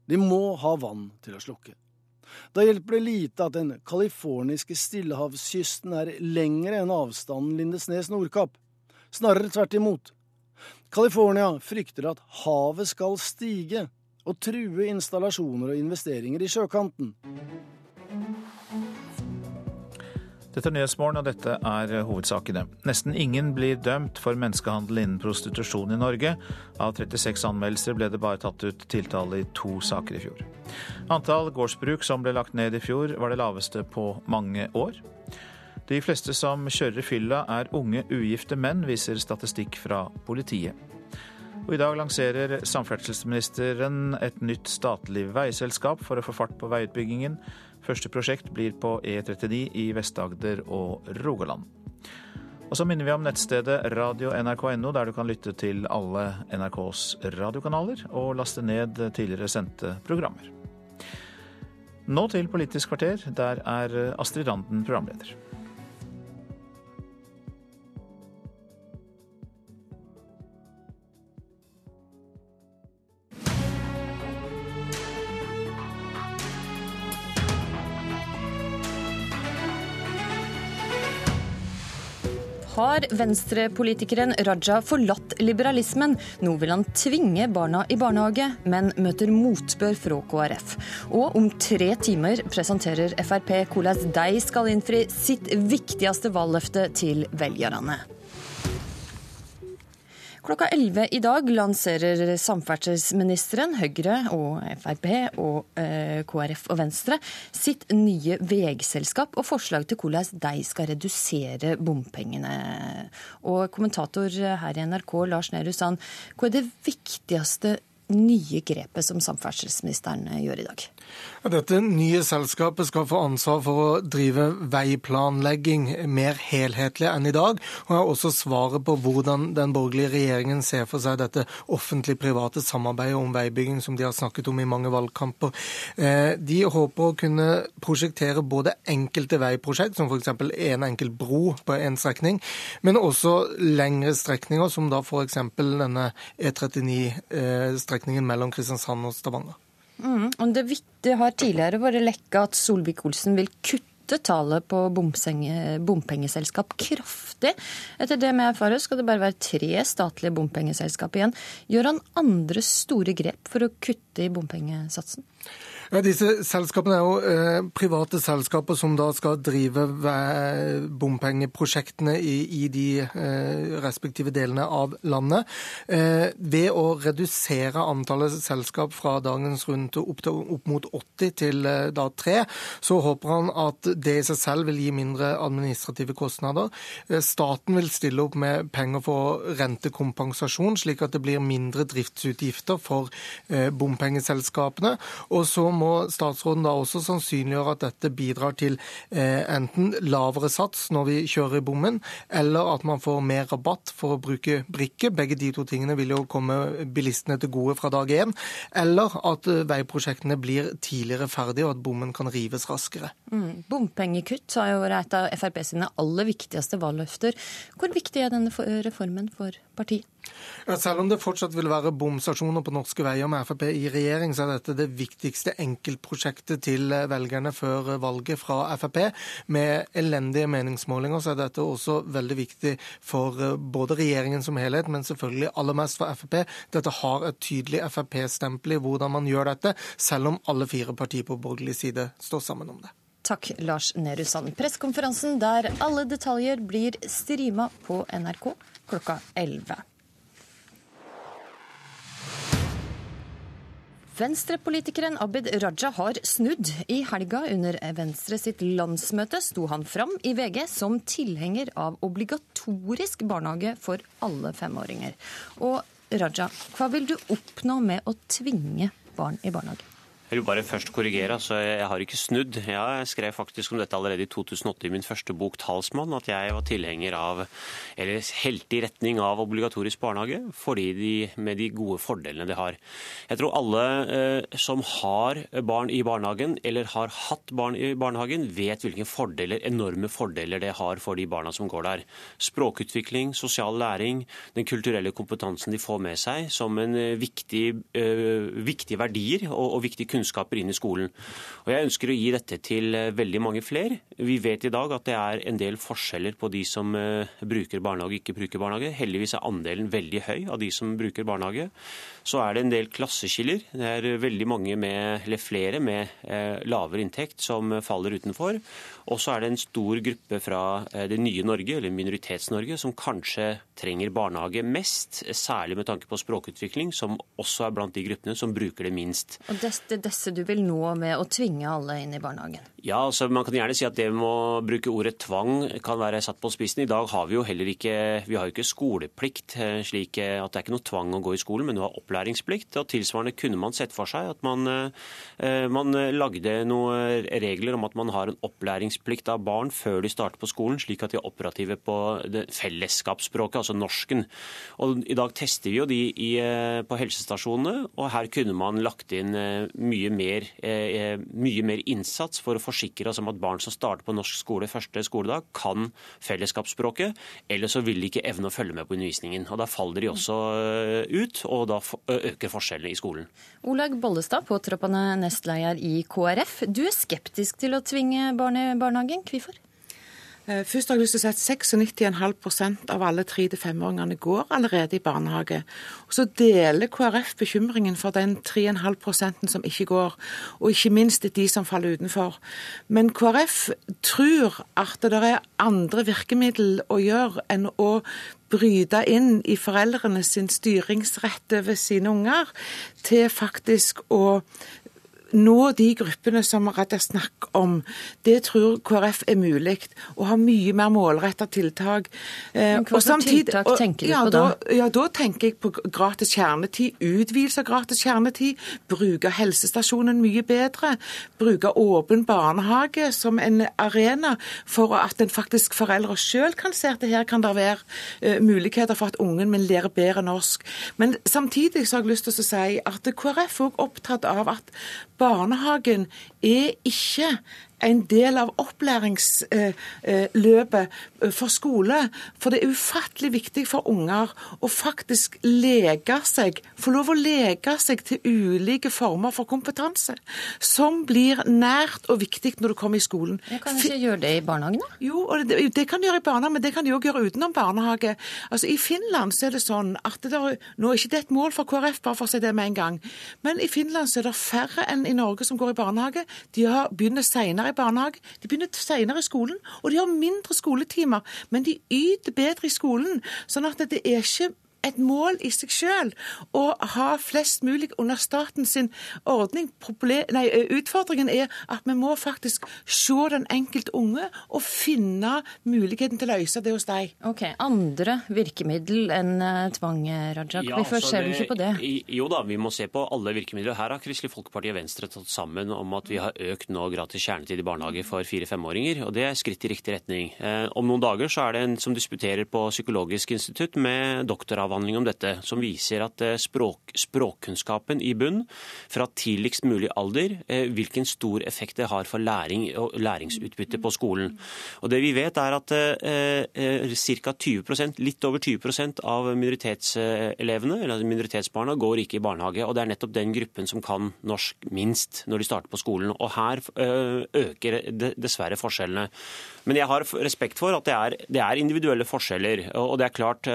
de må ha vann til å slukke. Da hjelper det lite at den californiske stillehavskysten er lengre enn avstanden Lindesnes-Nordkapp. Snarere tvert imot. California frykter at havet skal stige og true installasjoner og investeringer i sjøkanten. Dette er Nyhetsmorgen, og dette er hovedsakene. Nesten ingen blir dømt for menneskehandel innen prostitusjon i Norge. Av 36 anmeldelser ble det bare tatt ut tiltale i to saker i fjor. Antall gårdsbruk som ble lagt ned i fjor, var det laveste på mange år. De fleste som kjører fylla er unge, ugifte menn, viser statistikk fra politiet. Og I dag lanserer samferdselsministeren et nytt statlig veiselskap for å få fart på veiutbyggingen. Første prosjekt blir på E39 i Vest-Agder og Rogaland. Og så minner vi om nettstedet radio.nrk.no, der du kan lytte til alle NRKs radiokanaler og laste ned tidligere sendte programmer. Nå til Politisk kvarter. Der er Astrid Randen programleder. Har venstrepolitikeren Raja forlatt liberalismen? Nå vil han tvinge barna i barnehage, men møter motbør fra KrF. Og om tre timer presenterer Frp hvordan de skal innfri sitt viktigste valgløfte til velgerne. Klokka 11 i dag lanserer samferdselsministeren, Høyre og Frp og eh, KrF og Venstre sitt nye veiselskap og forslag til hvordan de skal redusere bompengene. Og kommentator her i NRK, Lars Nehru Sand, hva er det viktigste nye grepet som samferdselsministeren gjør i dag? Dette nye selskapet skal få ansvar for å drive veiplanlegging mer helhetlig enn i dag, og er også svaret på hvordan den borgerlige regjeringen ser for seg dette offentlig-private samarbeidet om veibygging som de har snakket om i mange valgkamper. Eh, de håper å kunne prosjektere både enkelte veiprosjekt, som f.eks. en enkelt bro på en strekning, men også lengre strekninger, som da f.eks. denne E39-strekningen mellom Kristiansand og Stavanger. Mm. Det, det, har tidligere vært lekka at Solvik-Olsen vil kutte tallet på bompengeselskap kraftig. Etter det vi erfarer, skal det bare være tre statlige bompengeselskap igjen. Gjør han andre store grep for å kutte i bompengesatsen? Ja, disse selskapene er jo eh, private selskaper som da skal drive bompengeprosjektene i, i de eh, respektive delene av landet. Eh, ved å redusere antallet selskap fra dagens rundt opp, til, opp mot 80 til eh, da 3, så håper han at det i seg selv vil gi mindre administrative kostnader. Eh, staten vil stille opp med penger for rentekompensasjon, slik at det blir mindre driftsutgifter for eh, bompengeselskapene. Og så må statsråden da også sannsynliggjøre at dette bidrar til eh, enten lavere sats når vi kjører i bommen, eller at man får mer rabatt for å bruke brikke. Begge de to tingene vil jo komme bilistene til gode fra dag én. Eller at eh, veiprosjektene blir tidligere ferdige, og at bommen kan rives raskere. Mm. Bompengekutt har jo vært et av Frp sine aller viktigste valgløfter. Hvor viktig er denne reformen for partiet? Selv om det fortsatt vil være bomstasjoner på norske veier med Frp i regjering, så er dette det viktigste enkeltprosjektet til velgerne før valget fra Frp. Med elendige meningsmålinger så er dette også veldig viktig for eh, både regjeringen som helhet, men selvfølgelig aller mest for Frp. Dette har et tydelig Frp-stempel i hvordan man gjør dette, selv om alle fire partier på borgerlig side står sammen om det. Takk, Lars Nehru Sand. Pressekonferansen der alle detaljer blir strima på NRK klokka 11. Venstrepolitikeren Abid Raja har snudd. I helga under Venstre sitt landsmøte sto han fram i VG som tilhenger av obligatorisk barnehage for alle femåringer. Og Raja, hva vil du oppnå med å tvinge barn i barnehage? Jeg vil bare først korrigere. altså Jeg har ikke snudd. Jeg skrev faktisk om dette allerede i 2008 i min første bok 'Talsmann', at jeg var tilhenger av, eller helte i retning av obligatorisk barnehage, fordi de, med de gode fordelene det har. Jeg tror alle eh, som har barn i barnehagen, eller har hatt barn i barnehagen, vet hvilke fordeler, enorme fordeler det har for de barna som går der. Språkutvikling, sosial læring, den kulturelle kompetansen de får med seg som en eh, viktig, eh, viktige verdier og, og viktig kunnskap kunnskaper inn i skolen. Og Jeg ønsker å gi dette til eh, veldig mange flere. Vi vet i dag at det er en del forskjeller på de som eh, bruker barnehage og ikke bruker barnehage. Heldigvis er andelen veldig høy av de som bruker barnehage. Så er det en del klasseskiller. Det er veldig mange med, eller flere med eh, lavere inntekt som faller utenfor. Og så er det en stor gruppe fra det nye Norge, eller Minoritets-Norge, som kanskje trenger barnehage mest, særlig med tanke på språkutvikling, som også er blant de gruppene som bruker det minst. Og det, disse du vil nå med å tvinge alle inn i barnehagen? Ja, altså Man kan gjerne si at det med å bruke ordet tvang kan være satt på spissen. I dag har vi jo heller ikke vi har jo ikke skoleplikt, eh, slik eh, at det er ikke noe tvang å gå i skolen, men du har opplæringsplikt. og Tilsvarende kunne man sett for seg at man, eh, man lagde noen regler om at man har en opplæringsplikt av barn før de starter på skolen, slik at de er operative på fellesskapsspråket, altså norsken. Og I dag tester vi jo de i, på helsestasjonene, og her kunne man lagt inn mye mer, mye mer innsats for å forsikre oss om at barn som starter på norsk skole første skoledag, kan fellesskapsspråket. eller så vil de ikke evne å følge med på undervisningen. Og Da faller de også ut, og da øker forskjellene i skolen. Olaug Bollestad, påtroppende nestleder i KrF. Du er skeptisk til å tvinge barn i barnehagen. Hvorfor? Eh, først har jeg lyst til å si at 96,5% av alle 3-5-åringene går allerede i barnehage. Og Så deler KrF bekymringen for den 3,5 som ikke går, og ikke minst de som faller utenfor. Men KrF tror at det er andre virkemiddel å gjøre enn å bryte inn i foreldrene sin styringsrett over sine unger til faktisk å nå de gruppene som Raja snakker om, det tror KrF er mulig. Å ha mye mer målretta tiltak. Eh, hva slags tiltak tenker du ja, på da? Ja, Da tenker jeg på gratis kjernetid. Utvidelse av gratis kjernetid. Bruke helsestasjonen mye bedre. Bruke åpen barnehage som en arena for at en faktisk foreldre sjøl kan se at det her kan det være uh, muligheter for at ungen min lærer bedre norsk. Men samtidig så har jeg lyst til å si at KrF er opptatt av at barnehagen er ikke en del av opplæringsløpet for skole. For det er ufattelig viktig for unger å faktisk leke seg, få lov å leke seg til ulike former for kompetanse, som blir nært og viktig når du kommer i skolen. Jeg kan ikke gjøre det i barnehagen, da? Jo, det, det, kan du gjøre i barnehagen, men det kan du òg gjøre utenom barnehage. Altså, I Finland så er det sånn at det der, Nå er ikke det et mål for KrF, bare for å si det med en gang, men i Finland så er det færre enn i Norge som går i barnehage. De har, begynner i barnehage. De begynner senere i skolen, og de har mindre skoletimer. Men de yter bedre i skolen. Sånn at det er ikke et mål i seg selv å ha flest mulig under statens ordning. Nei, utfordringen er at vi må faktisk se den enkelte unge og finne muligheten til å løse det hos dem. Ok, Andre virkemiddel enn tvang, Raja? Ja, Hvorfor ser du ikke på det? Jo da, vi må se på alle virkemidler. Her har Kristelig Folkeparti og Venstre tatt sammen om at vi har økt nå gratis kjernetid i barnehage for fire-femåringer, og det er skritt i riktig retning. Eh, om noen dager så er det en som disputerer på Psykologisk institutt med doktoravhandling avhandling om dette som viser at eh, språk, språkkunnskapen i bunn fra tidligst mulig alder, eh, hvilken stor effekt det har for læring og læringsutbytte på skolen. Og det vi vet er at eh, ca. 20% litt over 20% av minoritetselevene, eller minoritetsbarna går ikke i barnehage. og Det er nettopp den gruppen som kan norsk minst når de starter på skolen. Og Her øker dessverre forskjellene. Men jeg har respekt for at det er, det er individuelle forskjeller. og det er klart,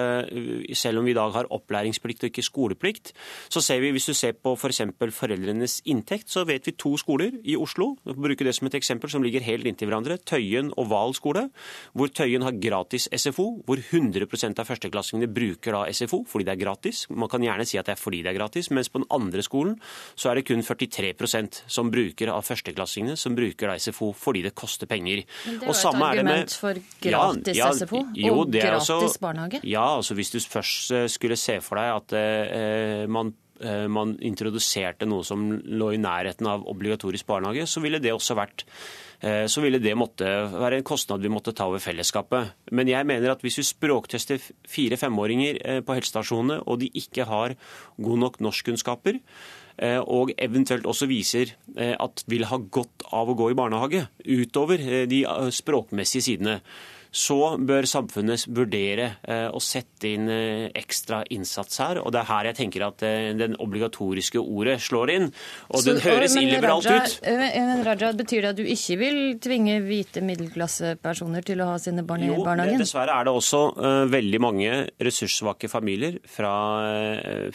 Selv om vi i dag har opplæringsplikt og ikke skoleplikt, så ser vi, hvis du ser på f.eks. For foreldrenes inntekt, så vet vi to skoler i Oslo bruke det som et eksempel, som ligger helt inntil hverandre. Tøyen og Val skole, hvor Tøyen har gratis SFO, hvor 100% av førsteklassingene bruker da SFO fordi det er gratis. Man kan gjerne si at det er fordi det er gratis, mens på den andre skolen så er det kun 43% som bruker av førsteklassingene som bruker da SFO fordi det koster penger. Men det er jo et argument for gratis ja, ja, SFO jo, og gratis også, barnehage? Ja, altså hvis du først skulle se for deg at eh, man eh, man introduserte noe som lå i nærheten av obligatorisk barnehage, så ville det også vært eh, så ville det måtte være en kostnad vi måtte ta over fellesskapet. Men jeg mener at hvis vi språktester fire-femåringer på helsestasjonene, og de ikke har god nok norskkunnskaper, og eventuelt også viser at vil ha godt av å gå i barnehage, utover de språkmessige sidene, så bør samfunnet vurdere eh, å sette inn eh, ekstra innsats her. Og det er her jeg tenker at eh, den obligatoriske ordet slår inn. Og så, den høres illiberalt ut. Men Raja, Betyr det at du ikke vil tvinge hvite middelklassepersoner til å ha sine barn i barnehagen? Jo, dessverre er det også uh, veldig mange ressurssvake familier fra,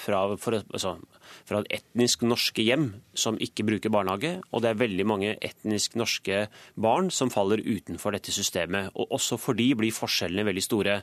fra for, altså, fra etnisk norske hjem som ikke bruker barnehage, og det er veldig mange etnisk norske barn som faller utenfor dette systemet. og Også for de blir forskjellene veldig store.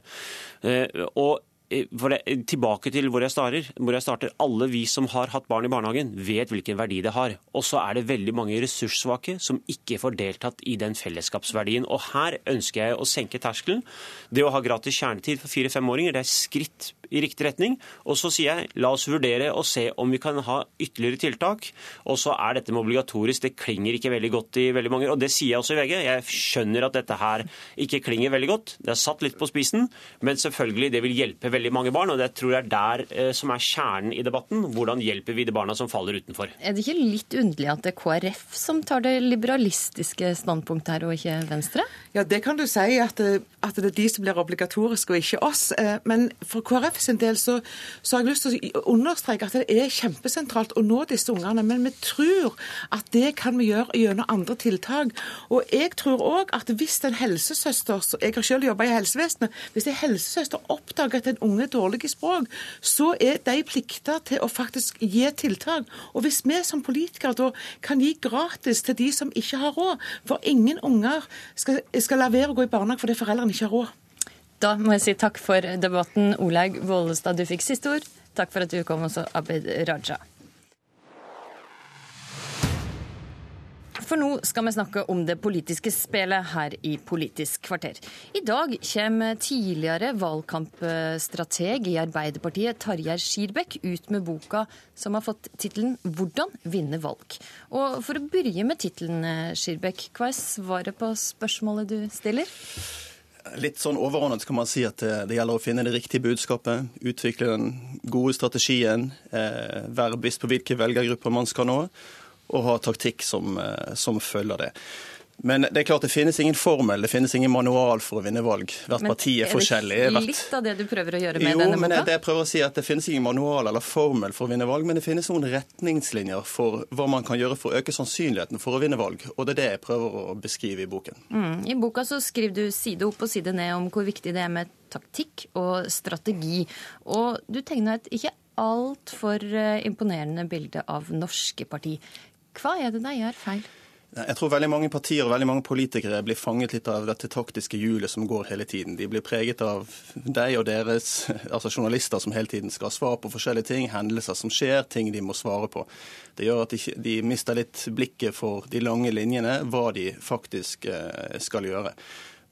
Eh, og det, tilbake til hvor jeg, starter, hvor jeg starter. Alle vi som har hatt barn i barnehagen, vet hvilken verdi det har. Og så er det veldig mange ressurssvake som ikke får deltatt i den fellesskapsverdien. Og her ønsker jeg å senke terskelen. Det å ha gratis kjernetid for fire-femåringer, det er skritt i riktig retning. Og så sier jeg la oss vurdere og se om vi kan ha ytterligere tiltak. Og så er dette med obligatorisk, det klinger ikke veldig godt i veldig mange Og det sier jeg også i VG. Jeg skjønner at dette her ikke klinger veldig godt. Det er satt litt på spisen, men selvfølgelig det vil hjelpe veldig mange barn. Og det tror jeg er der eh, som er kjernen i debatten. Hvordan hjelper vi de barna som faller utenfor? Er det ikke litt underlig at det er KrF som tar det liberalistiske standpunktet her, og ikke Venstre? Ja, det kan du si, at, at det er de som blir obligatoriske, og ikke oss. Eh, men for KrF sin del så, så, har jeg lyst til å understreke at det er kjempesentralt å nå disse ungene. Men vi tror at det kan vi gjøre gjennom andre tiltak. Og jeg tror òg at hvis en helsesøster Jeg har selv jobba i helsevesenet. Hvis en helsesøster oppdager at en unge er dårlig i språk, så er de plikta til å faktisk gi tiltak. Og hvis vi som politikere da kan gi gratis til de som ikke har råd, for ingen unger skal, skal la være å gå i barnehage fordi foreldrene ikke har råd. Da må jeg si takk for debatten. Olaug Vålestad, du fikk siste ord. Takk for at du kom også, Abid Raja. For nå skal vi snakke om det politiske spelet her i Politisk kvarter. I dag kommer tidligere valgkampstrateg i Arbeiderpartiet Tarjei Skirbekk ut med boka som har fått tittelen 'Hvordan vinne valg'. Og For å begynne med tittelen, Skirbekk, hva er svaret på spørsmålet du stiller? Litt sånn overordnet kan man si at det, det gjelder å finne det riktige budskapet, utvikle den gode strategien, eh, være bevisst på hvilke velgergrupper man skal nå, og ha taktikk som, eh, som følger det. Men det er klart det finnes ingen formel, det finnes ingen manual for å vinne valg. Hvert men parti er, er forskjellig. Er det litt av det du prøver å gjøre med jo, denne boka? Men det jeg prøver å si at Det finnes ingen manual eller formel for å vinne valg, men det finnes noen retningslinjer for hva man kan gjøre for å øke sannsynligheten for å vinne valg. Og det er det jeg prøver å beskrive i boken. Mm. I boka så skriver du side opp og side ned om hvor viktig det er med taktikk og strategi. Og du tegner et ikke altfor eh, imponerende bilde av norske parti. Hva er det de gjør feil? Jeg tror veldig mange partier og veldig mange politikere blir fanget litt av dette taktiske hjulet som går hele tiden. De blir preget av deg og deres, altså journalister som hele tiden skal svare på forskjellige ting, hendelser som skjer, ting de må svare på. Det gjør at de, de mister litt blikket for de lange linjene, hva de faktisk eh, skal gjøre.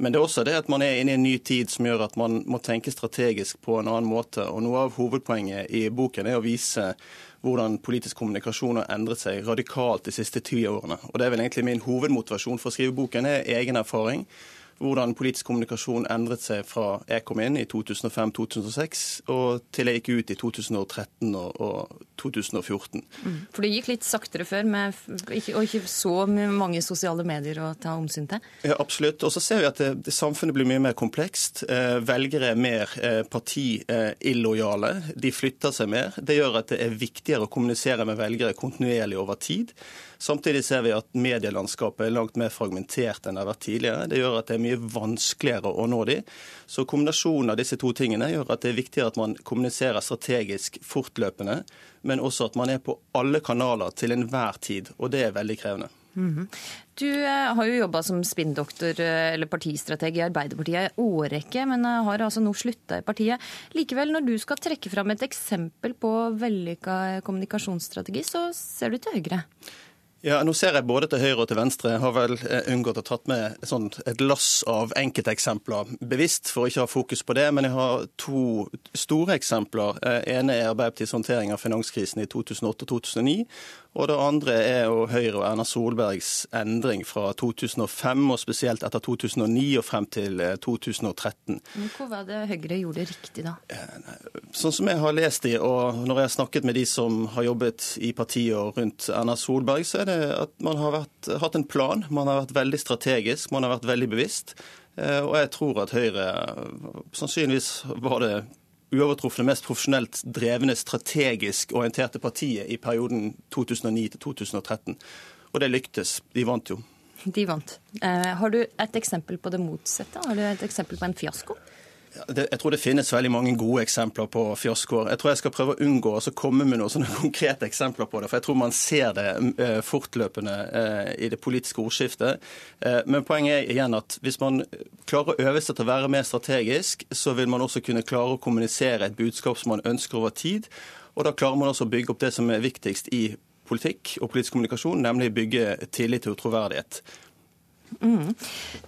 Men det er også det at man er inne i en ny tid som gjør at man må tenke strategisk på en annen måte. Og Noe av hovedpoenget i boken er å vise hvordan politisk kommunikasjon har endret seg radikalt de siste ti årene. Og Det er vel egentlig min hovedmotivasjon for å skrive boken, er egen erfaring hvordan politisk kommunikasjon endret seg fra jeg kom inn i 2005-2006 og til jeg gikk ut i 2013 og, og 2014. Mm. For det gikk litt saktere før, med, og ikke så mange sosiale medier å ta omsyn til? Ja, absolutt. Og så ser vi at det, det samfunnet blir mye mer komplekst. Eh, velgere er mer eh, partiillojale. De flytter seg mer. Det gjør at det er viktigere å kommunisere med velgere kontinuerlig over tid. Samtidig ser vi at medielandskapet er langt mer fragmentert enn det har vært tidligere. Det gjør at det er mye vanskeligere å nå de. Så kombinasjonen av disse to tingene gjør at det er viktigere at man kommuniserer strategisk fortløpende, men også at man er på alle kanaler til enhver tid. Og det er veldig krevende. Mm -hmm. Du eh, har jo jobba som spinndoktor eh, eller partistrateg i Arbeiderpartiet i årrekke, men eh, har altså nå slutta i partiet. Likevel, når du skal trekke fram et eksempel på vellykka kommunikasjonsstrategi, så ser du til Høyre? Ja, Nå ser jeg både til høyre og til venstre. Jeg har vel eh, unngått å tatt med et lass av enkelteksempler bevisst for å ikke ha fokus på det. Men jeg har to store eksempler. Eh, ene er Arbeiderpartiets håndtering av finanskrisen i 2008 og 2009. Og det andre er jo Høyre og Erna Solbergs endring fra 2005, og spesielt etter 2009 og frem til 2013. Eh, Men Hvor var det Høyre gjorde riktig da? Sånn som jeg har lest de, og når jeg har snakket med de som har jobbet i partier rundt Erna Solberg, så er det at man har vært, hatt en plan. Man har vært veldig strategisk, man har vært veldig bevisst. Eh, og jeg tror at Høyre sannsynligvis var det uovertrufne, mest profesjonelt drevne, strategisk orienterte partiet i perioden 2009 til 2013. Og det lyktes. De vant jo. De vant. Eh, har du et eksempel på det motsatte? Har du et eksempel på en fiasko? Jeg tror det finnes veldig mange gode eksempler på fiaskoer. Jeg tror jeg skal prøve å unngå å komme med noen sånne konkrete eksempler på det. For jeg tror man ser det eh, fortløpende eh, i det politiske ordskiftet. Eh, men poenget er igjen at hvis man klarer å øve seg til å være mer strategisk, så vil man også kunne klare å kommunisere et budskap som man ønsker over tid. Og da klarer man også å bygge opp det som er viktigst i politikk og politisk kommunikasjon, nemlig bygge tillit og troverdighet. Mm.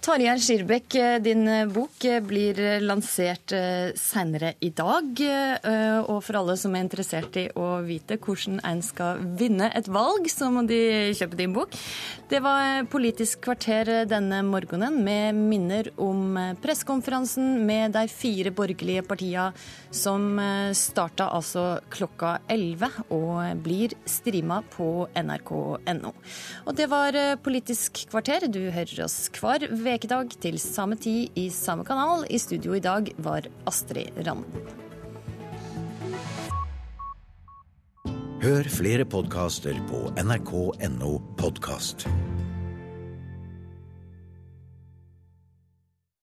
Tarjei Skirbekk, eh, din eh, bok eh, blir lansert senere i dag. Og for alle som er interessert i å vite hvordan en skal vinne et valg, så må de kjøpe din bok. Det var Politisk kvarter denne morgenen med minner om pressekonferansen med de fire borgerlige partiene som starta altså klokka 11 og blir streama på nrk.no. Og det var Politisk kvarter. Du hører hører oss hver vekedag til samme tid i samme kanal. I studio i dag var Astrid Randen. Hør flere podkaster på nrk.no podkast.